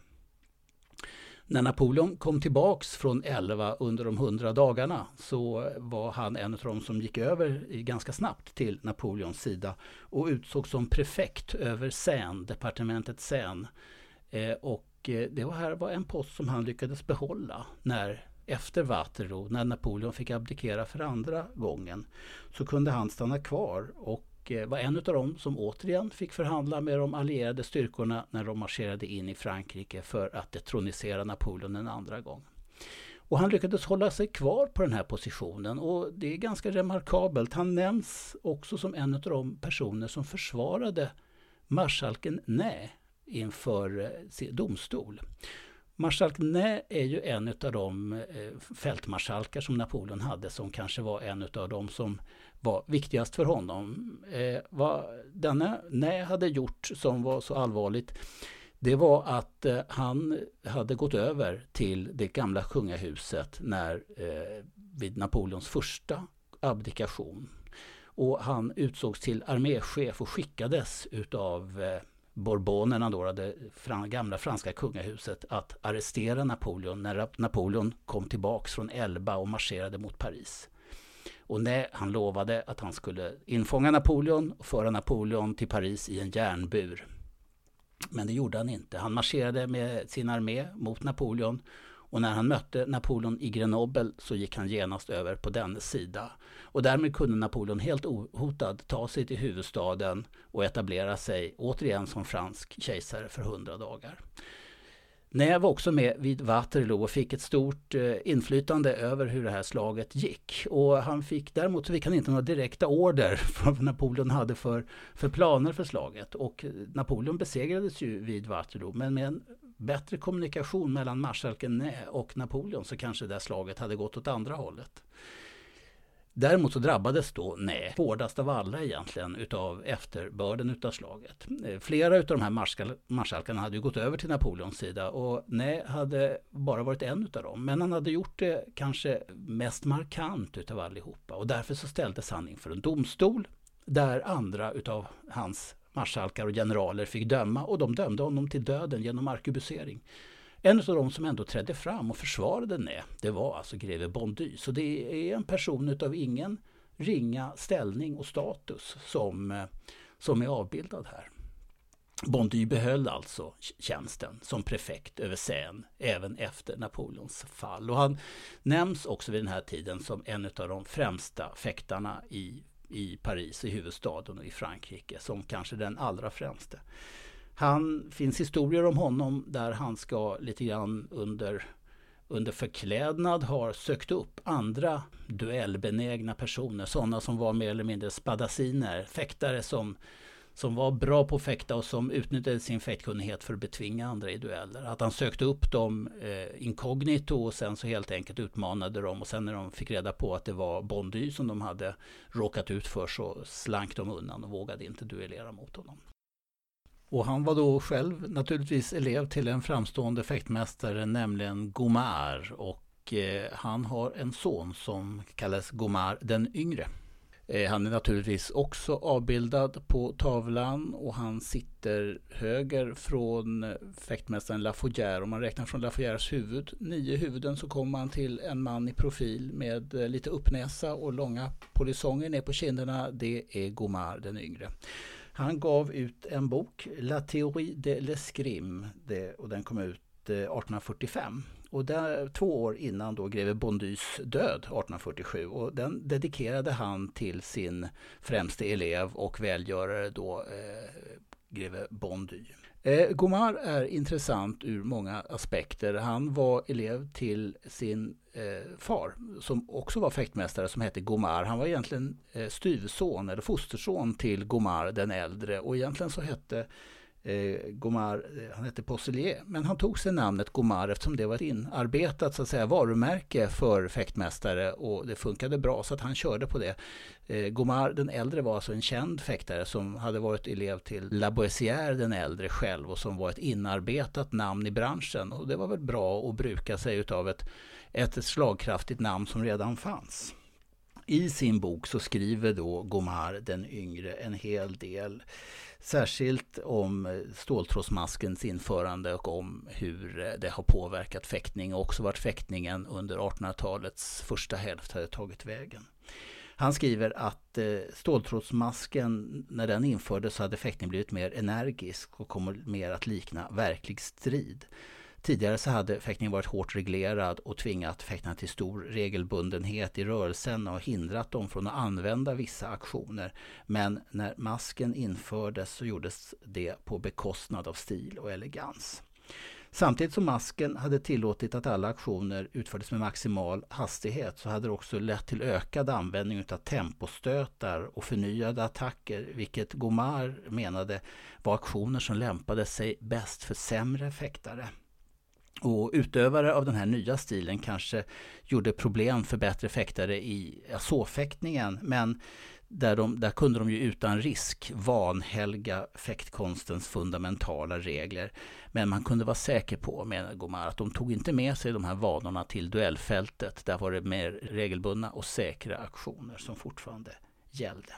När Napoleon kom tillbaks från 11 under de 100 dagarna så var han en av de som gick över ganska snabbt till Napoleons sida och utsågs som prefekt över Seine, departementet Seine. Eh, och och eh, det var här var en post som han lyckades behålla när efter Waterloo, när Napoleon fick abdikera för andra gången, så kunde han stanna kvar och eh, var en av dem som återigen fick förhandla med de allierade styrkorna när de marscherade in i Frankrike för att detronisera Napoleon en andra gång. Och han lyckades hålla sig kvar på den här positionen och det är ganska remarkabelt. Han nämns också som en av de personer som försvarade marskalken Ney inför eh, domstol. Marskalk Ney är ju en av de eh, fältmarskalkar som Napoleon hade som kanske var en av de som var viktigast för honom. Eh, vad denna Ney hade gjort som var så allvarligt det var att eh, han hade gått över till det gamla kungahuset när, eh, vid Napoleons första abdikation. Och han utsågs till arméchef och skickades utav eh, Bourbonerna, då, det gamla franska kungahuset, att arrestera Napoleon när Napoleon kom tillbaks från Elba och marscherade mot Paris. Och när han lovade att han skulle infånga Napoleon och föra Napoleon till Paris i en järnbur. Men det gjorde han inte. Han marscherade med sin armé mot Napoleon och när han mötte Napoleon i Grenoble så gick han genast över på dennes sida. Och därmed kunde Napoleon helt ohotad ta sig till huvudstaden och etablera sig återigen som fransk kejsare för hundra dagar. Nej, var också med vid Waterloo och fick ett stort eh, inflytande över hur det här slaget gick. Och han fick, däremot så fick han inte några direkta order från vad Napoleon hade för, för planer för slaget. Och Napoleon besegrades ju vid Waterloo, men med en bättre kommunikation mellan marskalken Ney och Napoleon så kanske det här slaget hade gått åt andra hållet. Däremot så drabbades då Nej hårdast av alla egentligen utav efterbörden utav slaget. Eh, flera utav de här marskal marskalkarna hade ju gått över till Napoleons sida och Nej hade bara varit en utav dem. Men han hade gjort det kanske mest markant utav allihopa och därför så ställdes han inför en domstol där andra utav hans marskalkar och generaler fick döma och de dömde honom till döden genom arkebusering. En av de som ändå trädde fram och försvarade Nä, det var alltså greve Bondy. Så det är en person utav ingen ringa ställning och status som, eh, som är avbildad här. Bondy behöll alltså tjänsten som prefekt över Seine även efter Napoleons fall. Och han nämns också vid den här tiden som en av de främsta fäktarna i, i Paris, i huvudstaden och i Frankrike, som kanske den allra främste. Han finns historier om honom där han ska lite grann under, under förklädnad har sökt upp andra duellbenägna personer. Sådana som var mer eller mindre spadasiner, fäktare som, som var bra på att fäkta och som utnyttjade sin fäktkunnighet för att betvinga andra i dueller. Att han sökte upp dem eh, inkognito och sen så helt enkelt utmanade dem och sen när de fick reda på att det var Bondy som de hade råkat ut för så slank de undan och vågade inte duellera mot honom. Och han var då själv naturligtvis elev till en framstående fäktmästare, nämligen Gomar. Och eh, han har en son som kallas Gomar den yngre. Eh, han är naturligtvis också avbildad på tavlan och han sitter höger från fäktmästaren Lafourière. Om man räknar från Lafourières huvud, nio huvuden, så kommer man till en man i profil med eh, lite uppnäsa och långa polisonger ner på kinderna. Det är Gomar den yngre. Han gav ut en bok, La théorie de l'escrime, och den kom ut eh, 1845. Och där, två år innan då greve Bondys död 1847 och den dedikerade han till sin främste elev och välgörare då eh, greve Bondy. Eh, Gomar är intressant ur många aspekter. Han var elev till sin eh, far som också var fäktmästare som hette Gomar. Han var egentligen eh, styvson eller fosterson till Gomar den äldre och egentligen så hette eh, Gomar, eh, han hette Posselier, men han tog sig namnet Gomar eftersom det var ett inarbetat så att säga, varumärke för fäktmästare och det funkade bra så att han körde på det. Eh, Gomar den äldre var alltså en känd fäktare som hade varit elev till Laboisière den äldre själv och som var ett inarbetat namn i branschen och det var väl bra att bruka sig utav ett, ett slagkraftigt namn som redan fanns. I sin bok så skriver då Gomar den yngre en hel del Särskilt om eh, ståltrådsmaskens införande och om hur eh, det har påverkat fäktning och också vart fäktningen under 1800-talets första hälft hade tagit vägen. Han skriver att eh, ståltrådsmasken, när den infördes så hade fäktning blivit mer energisk och kommer mer att likna verklig strid. Tidigare så hade fäktningen varit hårt reglerad och tvingat fäktarna till stor regelbundenhet i rörelsen och hindrat dem från att använda vissa aktioner. Men när masken infördes så gjordes det på bekostnad av stil och elegans. Samtidigt som masken hade tillåtit att alla aktioner utfördes med maximal hastighet så hade det också lett till ökad användning av tempostötar och förnyade attacker, vilket Gomar menade var aktioner som lämpade sig bäst för sämre fäktare. Och utövare av den här nya stilen kanske gjorde problem för bättre fäktare i såfäktningen. Men där, de, där kunde de ju utan risk vanhelga fäktkonstens fundamentala regler. Men man kunde vara säker på, menar Gomar, att de tog inte med sig de här vanorna till duellfältet. Där var det mer regelbundna och säkra aktioner som fortfarande gällde.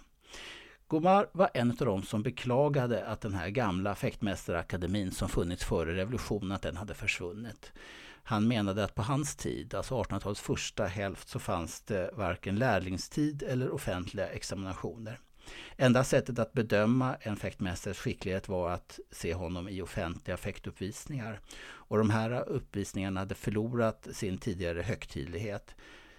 Gomar var en av dem som beklagade att den här gamla fäktmästarakademin som funnits före revolutionen, att den hade försvunnit. Han menade att på hans tid, alltså 1800-talets första hälft, så fanns det varken lärlingstid eller offentliga examinationer. Enda sättet att bedöma en fäktmästares skicklighet var att se honom i offentliga fäktuppvisningar. Och de här uppvisningarna hade förlorat sin tidigare högtidlighet.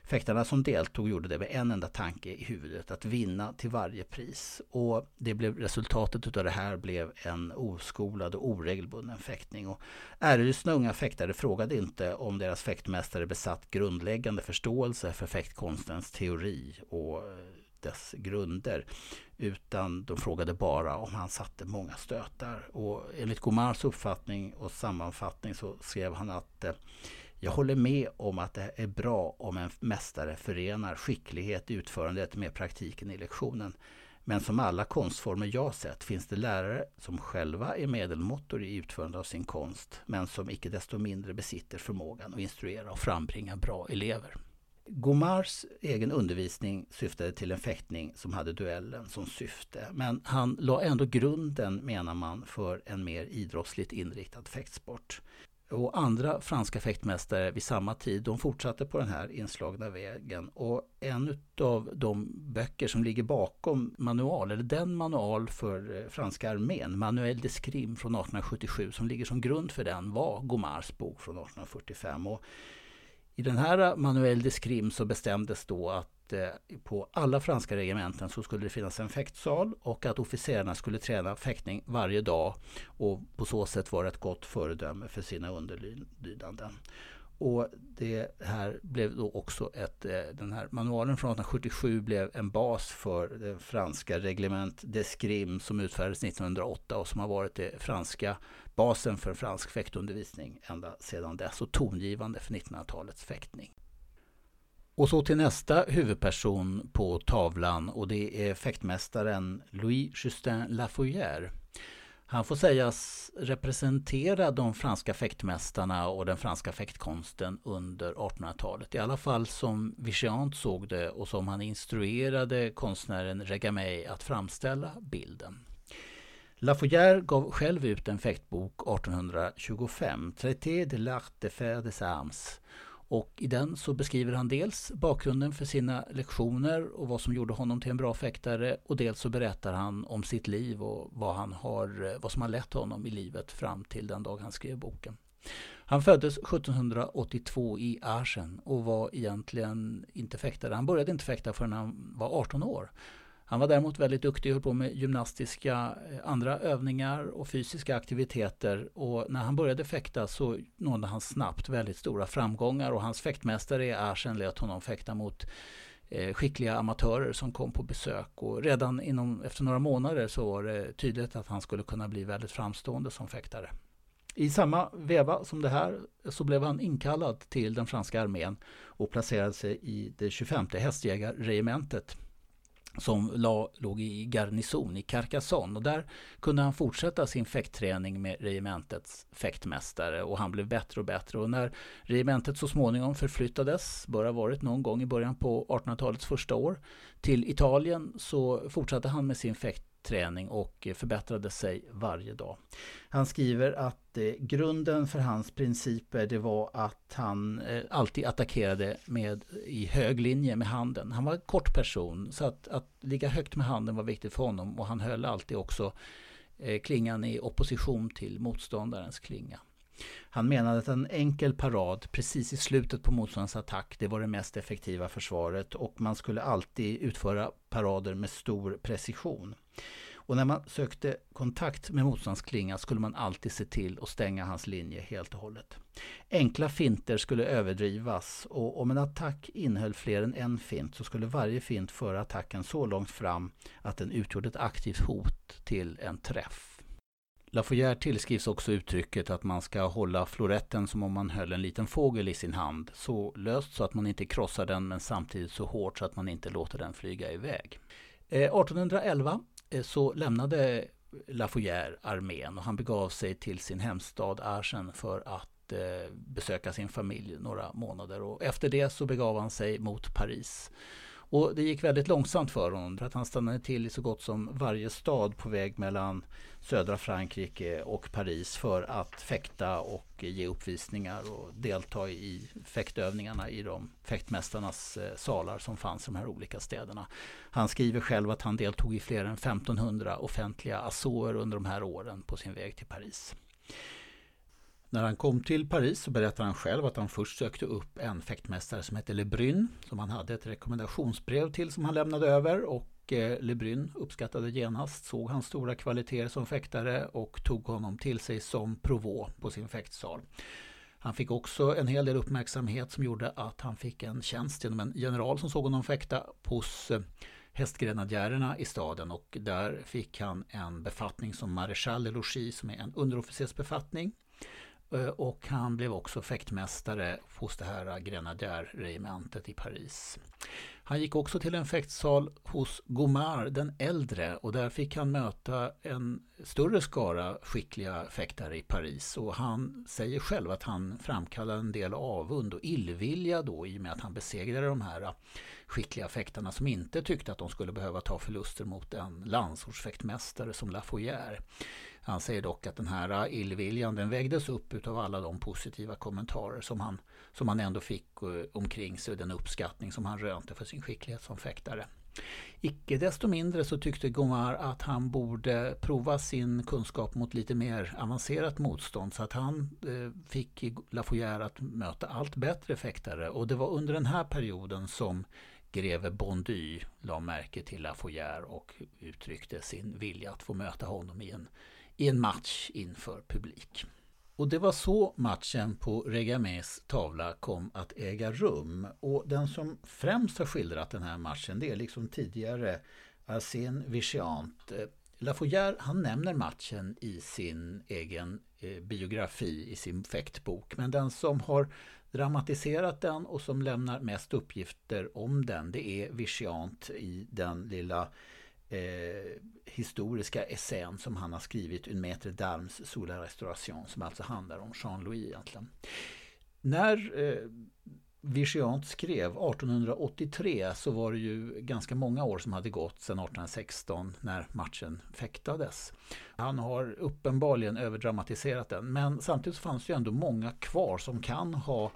Fäktarna som deltog gjorde det med en enda tanke i huvudet, att vinna till varje pris. Och det blev, resultatet av det här blev en oskolad och oregelbunden fäktning. Och ärelystna unga fäktare frågade inte om deras fäktmästare besatt grundläggande förståelse för fäktkonstens teori och eh, dess grunder. Utan de frågade bara om han satte många stötar. Och enligt Gomars uppfattning och sammanfattning så skrev han att eh, jag håller med om att det är bra om en mästare förenar skicklighet i utförandet med praktiken i lektionen. Men som alla konstformer jag sett finns det lärare som själva är medelmåttor i utförandet av sin konst men som icke desto mindre besitter förmågan att instruera och frambringa bra elever. Gomars egen undervisning syftade till en fäktning som hade duellen som syfte. Men han la ändå grunden, menar man, för en mer idrottsligt inriktad fäktsport. Och andra franska fäktmästare vid samma tid, de fortsatte på den här inslagna vägen. Och en av de böcker som ligger bakom manual, eller den manual för eh, franska armén, Manuel de Scrim från 1877, som ligger som grund för den, var Gomars bok från 1845. Och i den här eh, Manuel de Scrim så bestämdes då att att eh, på alla franska regementen så skulle det finnas en fäktsal och att officerarna skulle träna fäktning varje dag och på så sätt vara ett gott föredöme för sina underlydanden. Och det här blev då också ett, eh, den här manualen från 1877 blev en bas för det franska reglement d'escrime som utfärdades 1908 och som har varit det franska basen för fransk fäktundervisning ända sedan dess och tongivande för 1900-talets fäktning. Och så till nästa huvudperson på tavlan och det är fäktmästaren Louis Justin Lafouillère. Han får sägas representera de franska fäktmästarna och den franska fäktkonsten under 1800-talet. I alla fall som Vigiant såg det och som han instruerade konstnären Regamey att framställa bilden. Lafouillère gav själv ut en fäktbok 1825, Traité de l'art de faire des armes och i den så beskriver han dels bakgrunden för sina lektioner och vad som gjorde honom till en bra fäktare och dels så berättar han om sitt liv och vad, han har, vad som har lett honom i livet fram till den dag han skrev boken. Han föddes 1782 i Aschen och var egentligen inte fäktare. Han började inte fäkta förrän han var 18 år. Han var däremot väldigt duktig och höll på med gymnastiska eh, andra övningar och fysiska aktiviteter. Och när han började fäkta så nådde han snabbt väldigt stora framgångar och hans fäktmästare i Aschen lät honom fäkta mot eh, skickliga amatörer som kom på besök. Och redan inom, efter några månader så var det tydligt att han skulle kunna bli väldigt framstående som fäktare. I samma veva som det här så blev han inkallad till den franska armén och placerade sig i det 25 hästjägarregementet som la, låg i garnison i Carcassonne. Och där kunde han fortsätta sin fäktträning med regementets fäktmästare och han blev bättre och bättre. Och när regementet så småningom förflyttades, bör ha varit någon gång i början på 1800-talets första år, till Italien så fortsatte han med sin fäkt träning och förbättrade sig varje dag. Han skriver att eh, grunden för hans principer det var att han eh, alltid attackerade med, i hög linje med handen. Han var en kort person så att, att ligga högt med handen var viktigt för honom och han höll alltid också eh, klingan i opposition till motståndarens klinga. Han menade att en enkel parad precis i slutet på motståndarens attack det var det mest effektiva försvaret och man skulle alltid utföra parader med stor precision. Och när man sökte kontakt med motståndsklingan skulle man alltid se till att stänga hans linje helt och hållet. Enkla finter skulle överdrivas och om en attack innehöll fler än en fint så skulle varje fint föra attacken så långt fram att den utgjorde ett aktivt hot till en träff. Lafoyer tillskrivs också uttrycket att man ska hålla floretten som om man höll en liten fågel i sin hand. Så löst så att man inte krossar den men samtidigt så hårt så att man inte låter den flyga iväg. Eh, 1811 Eh, så lämnade Lafouillère armén och han begav sig till sin hemstad Arsen för att eh, besöka sin familj några månader. Och efter det så begav han sig mot Paris. Och det gick väldigt långsamt för honom för att han stannade till i så gott som varje stad på väg mellan södra Frankrike och Paris för att fäkta och ge uppvisningar och delta i fäktövningarna i de fäktmästarnas eh, salar som fanns i de här olika städerna. Han skriver själv att han deltog i fler än 1500 offentliga assoer under de här åren på sin väg till Paris. När han kom till Paris så berättade han själv att han först sökte upp en fäktmästare som hette Lebrun som han hade ett rekommendationsbrev till som han lämnade över och eh, Lebrun uppskattade genast, såg hans stora kvaliteter som fäktare och tog honom till sig som provå på sin fäktsal. Han fick också en hel del uppmärksamhet som gjorde att han fick en tjänst genom en general som såg honom fäkta hos eh, hästgrenadjärerna i staden och där fick han en befattning som maréchal de logis som är en underofficersbefattning. Eh, och han blev också fäktmästare hos det här grenadjärregementet i Paris. Han gick också till en fäktsal hos Gomar den äldre och där fick han möta en större skara skickliga fäktare i Paris. Och han säger själv att han framkallade en del avund och illvilja då i och med att han besegrade de här skickliga fäktarna som inte tyckte att de skulle behöva ta förluster mot en landsortsfäktmästare som Lafoyer. Han säger dock att den här illviljan den vägdes upp av alla de positiva kommentarer som han, som han ändå fick eh, omkring sig och den uppskattning som han rönte för sin skicklighet som fäktare. Icke desto mindre så tyckte Gomar att han borde prova sin kunskap mot lite mer avancerat motstånd så att han eh, fick Lafoyer att möta allt bättre fäktare och det var under den här perioden som greve Bondy la märke till Lafoyer och uttryckte sin vilja att få möta honom i en i en match inför publik. Och det var så matchen på Regamés tavla kom att äga rum. Och den som främst har skildrat den här matchen det är liksom tidigare Arsène Vichiant. Eh, Lafoyer han nämner matchen i sin egen eh, biografi, i sin fäktbok. Men den som har dramatiserat den och som lämnar mest uppgifter om den det är Vichiant i den lilla eh, historiska essän som han har skrivit, Un maître d'armes sous la restauration, som alltså handlar om Jean-Louis egentligen. När eh, Vigiant skrev 1883 så var det ju ganska många år som hade gått sedan 1816 när matchen fäktades. Han har uppenbarligen överdramatiserat den men samtidigt fanns det ju ändå många kvar som kan ha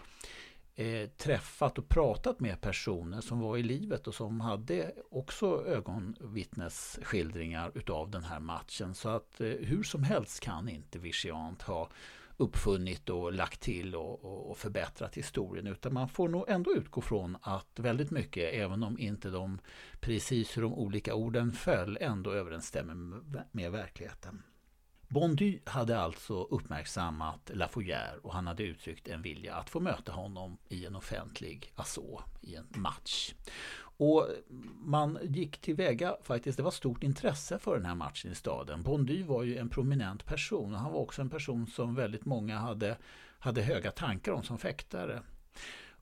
eh, träffat och pratat med personer som var i livet och som hade också ögonvittnesskildringar utav den här matchen. Så att eh, hur som helst kan inte Vigiant ha uppfunnit och lagt till och, och, förbättrat historien. Utan man får nog ändå utgå från att väldigt mycket, även om inte de precis hur de olika orden föll, ändå överensstämmer med verkligheten. Bondy hade alltså uppmärksammat Lafouillère och han hade uttryckt en vilja att få möta honom i en offentlig asså, i en match. Och man gick tillväga faktiskt, det var stort intresse för den här matchen i staden. Bondy var ju en prominent person och han var också en person som väldigt många hade, hade höga tankar om som fäktare.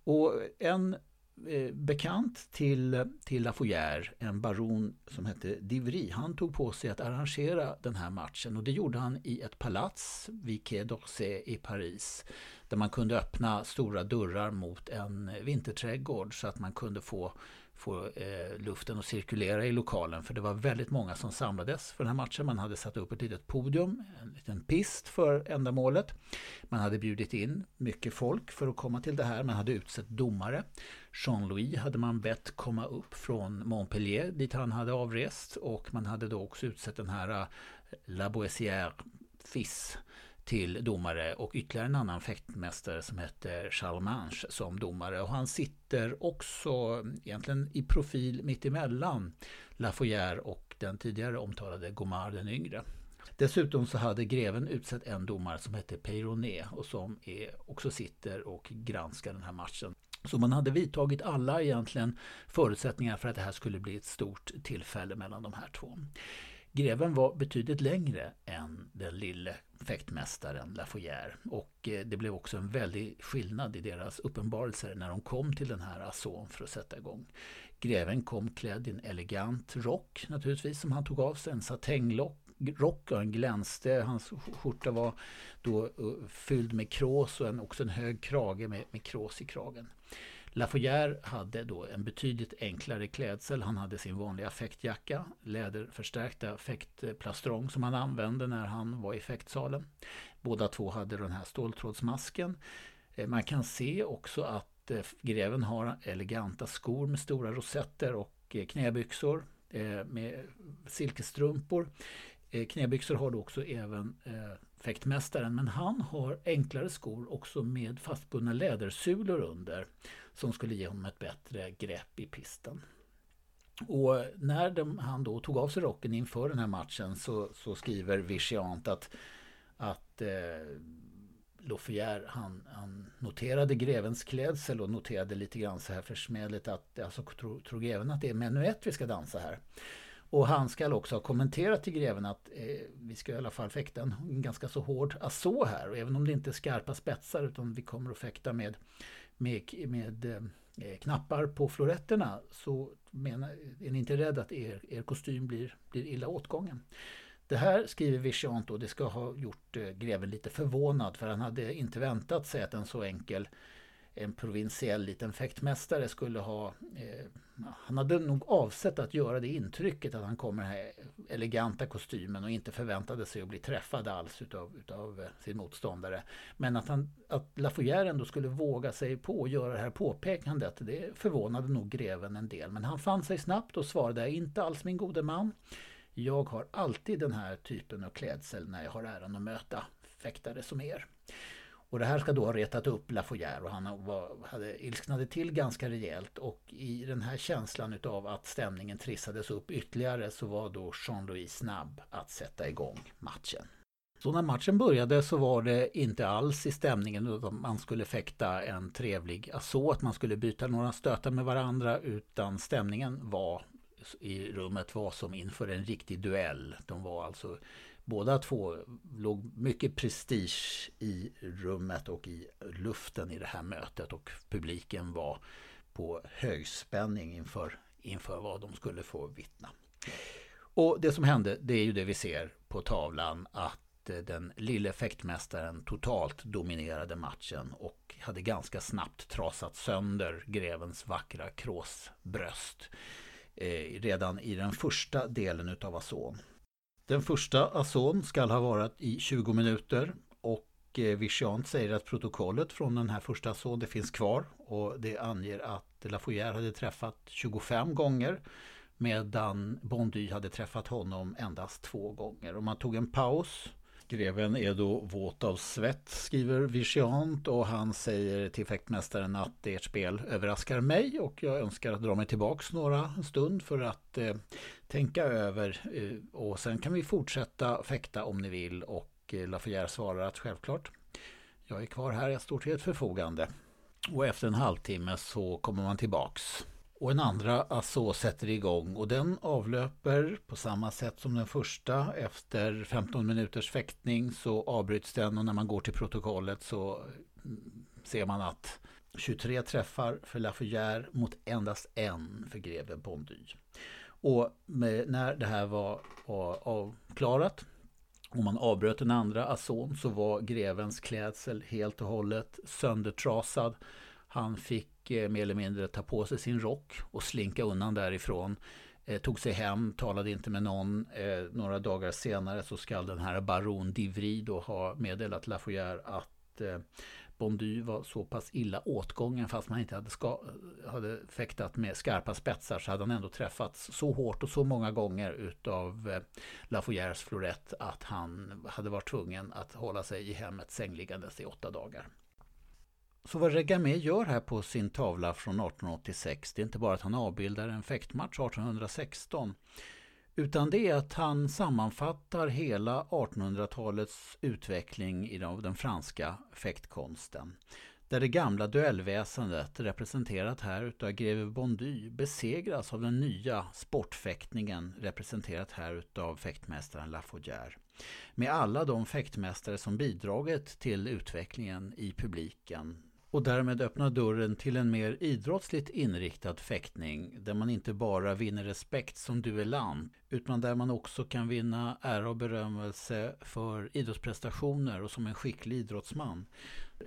Och en Eh, bekant till, till Lafoyer, en baron som hette Divry. Han tog på sig att arrangera den här matchen och det gjorde han i ett palats vid Quai d'Orsay i Paris. Där man kunde öppna stora dörrar mot en vinterträdgård så att man kunde få få eh, luften att cirkulera i lokalen. För det var väldigt många som samlades för den här matchen. Man hade satt upp ett litet podium, en liten pist för ändamålet. Man hade bjudit in mycket folk för att komma till det här. Man hade utsett domare. Jean-Louis hade man bett komma upp från Montpellier dit han hade avrest. Och man hade då också utsett den här eh, La Boissière Fiss till domare och ytterligare en annan fäktmästare som heter Charles som domare. Och han sitter också mm, egentligen i profil mittemellan Lafoyer och den tidigare omtalade Gomard den yngre. Dessutom så hade greven utsett en domare som hette Peyronet och som är, också sitter och granskar den här matchen. Så man hade vidtagit alla egentligen förutsättningar för att det här skulle bli ett stort tillfälle mellan de här två. Greven var betydligt längre än den lille fäktmästaren Lafoyer och eh, det blev också en väldig skillnad i deras uppenbarelser när de kom till den här asson för att sätta igång. Greven kom klädd i en elegant rock naturligtvis som han tog av sig, en satänglock rocken glänste. Hans skjorta var då eh, fylld med krås och en, också en hög krage med, med krås i kragen. Lafoyer hade då en betydligt enklare klädsel. Han hade sin vanliga fäktjacka, läderförstärkta fäktplastrong som han använde när han var i fäktsalen. Båda två hade den här ståltrådsmasken. Eh, man kan se också att eh, greven har eleganta skor med stora rosetter och knäbyxor med silkesstrumpor. Eh, knäbyxor har då också även eh, fäktmästaren men han har enklare skor också med fastbundna lädersulor under som skulle ge honom ett bättre grepp i pisten. Och när de, han då tog av sig rocken inför den här matchen så, så skriver Vichiant att, att eh, Loffier han, han, noterade grevens klädsel och noterade lite grann så här försmädligt att alltså, tror, tror greven att det är menuett vi ska dansa här. Och han ska också ha kommenterat till greven att eh, vi ska i alla fall fäkta en ganska så hård asså här. Och även om det inte är skarpa spetsar utan vi kommer att fäkta med med, med eh, knappar på floretterna så menar, är ni inte rädda att er, er kostym blir, blir illa åtgången. Det här skriver Vichant och det ska ha gjort eh, greven lite förvånad för han hade inte väntat sig att en så enkel en provinsiell liten fäktmästare skulle ha... Eh, han hade nog avsett att göra det intrycket att han kommer i den här eleganta kostymen och inte förväntade sig att bli träffad alls utav, utav eh, sin motståndare. Men att, han, att Lafoyer ändå skulle våga sig på att göra det här påpekandet, det förvånade nog greven en del. Men han fann sig snabbt och svarade, inte alls min gode man. Jag har alltid den här typen av klädsel när jag har äran att möta fäktare som er. Och det här ska då ha retat upp Lafoyer och han var, hade ilsknade till ganska rejält och i den här känslan utav att stämningen trissades upp ytterligare så var då Jean-Louis snabb att sätta igång matchen. Så när matchen började så var det inte alls i stämningen att man skulle fäkta en trevlig så att man skulle byta några stötar med varandra utan stämningen var i rummet var som inför en riktig duell. De var alltså båda två låg mycket prestige i rummet och i luften i det här mötet och publiken var på högspänning inför, inför vad de skulle få vittna. Och det som hände, det är ju det vi ser på tavlan att eh, den lille fäktmästaren totalt dominerade matchen och hade ganska snabbt trasat sönder grevens vackra kråsbröst eh, redan i den första delen utav Azon. Den första Azon ska ha varit i 20 minuter och eh, Vichant säger att protokollet från den här första Azon det finns kvar och det anger att Lafoyer hade träffat 25 gånger medan Bondy hade träffat honom endast två gånger. Och man tog en paus Greven är då våt av svett, skriver Vigiant och han säger till fäktmästaren att ert spel överraskar mig och jag önskar att dra mig tillbaks några stund för att eh, tänka över eh, och sen kan vi fortsätta fäkta om ni vill och eh, Lafayette svarar att självklart, jag är kvar här, jag står till ert förfogande. Och efter en halvtimme så kommer man tillbaks. Och en andra alltså sätter igång och den avlöper på samma sätt som den första. Efter 15 minuters fäktning så avbryts den och när man går till protokollet så mm, ser man att 23 träffar för Lafayette mot endast en för greve Bondy. Och med, när det här var, var avklarat och man avbröt den andra Asson så var grevens klädsel helt och hållet söndertrasad. Han fick eh, mer eller mindre ta på sig sin rock och slinka undan därifrån. Eh, tog sig hem, talade inte med någon. Eh, några dagar senare så skall den här Baron Divry då ha meddelat Lafayette att eh, Bondy var så pass illa åtgången fast man inte hade, ska, hade fäktat med skarpa spetsar så hade han ändå träffats så hårt och så många gånger utav eh, Lafoyères florett att han hade varit tvungen att hålla sig i hemmet sängliggandes i åtta dagar. Så vad Regamé gör här på sin tavla från 1886 det är inte bara att han avbildar en fäktmatch 1816 utan det är att han sammanfattar hela 1800-talets utveckling i den franska fäktkonsten. Där det gamla duellväsendet, representerat här utav greve Bondy, besegras av den nya sportfäktningen, representerat här utav fäktmästaren Lafaudière. Med alla de fäktmästare som bidragit till utvecklingen i publiken och därmed öppna dörren till en mer idrottsligt inriktad fäktning där man inte bara vinner respekt som duellant utan där man också kan vinna ära och berömmelse för idrottsprestationer och som en skicklig idrottsman.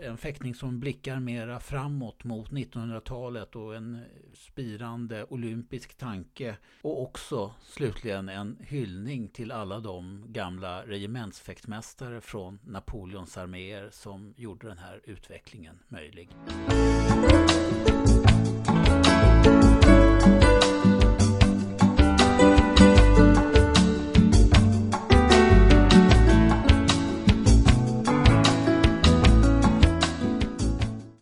En fäktning som blickar mera framåt mot 1900-talet och en spirande olympisk tanke. Och också slutligen en hyllning till alla de gamla regementsfäktmästare från Napoleons arméer som gjorde den här utvecklingen möjlig.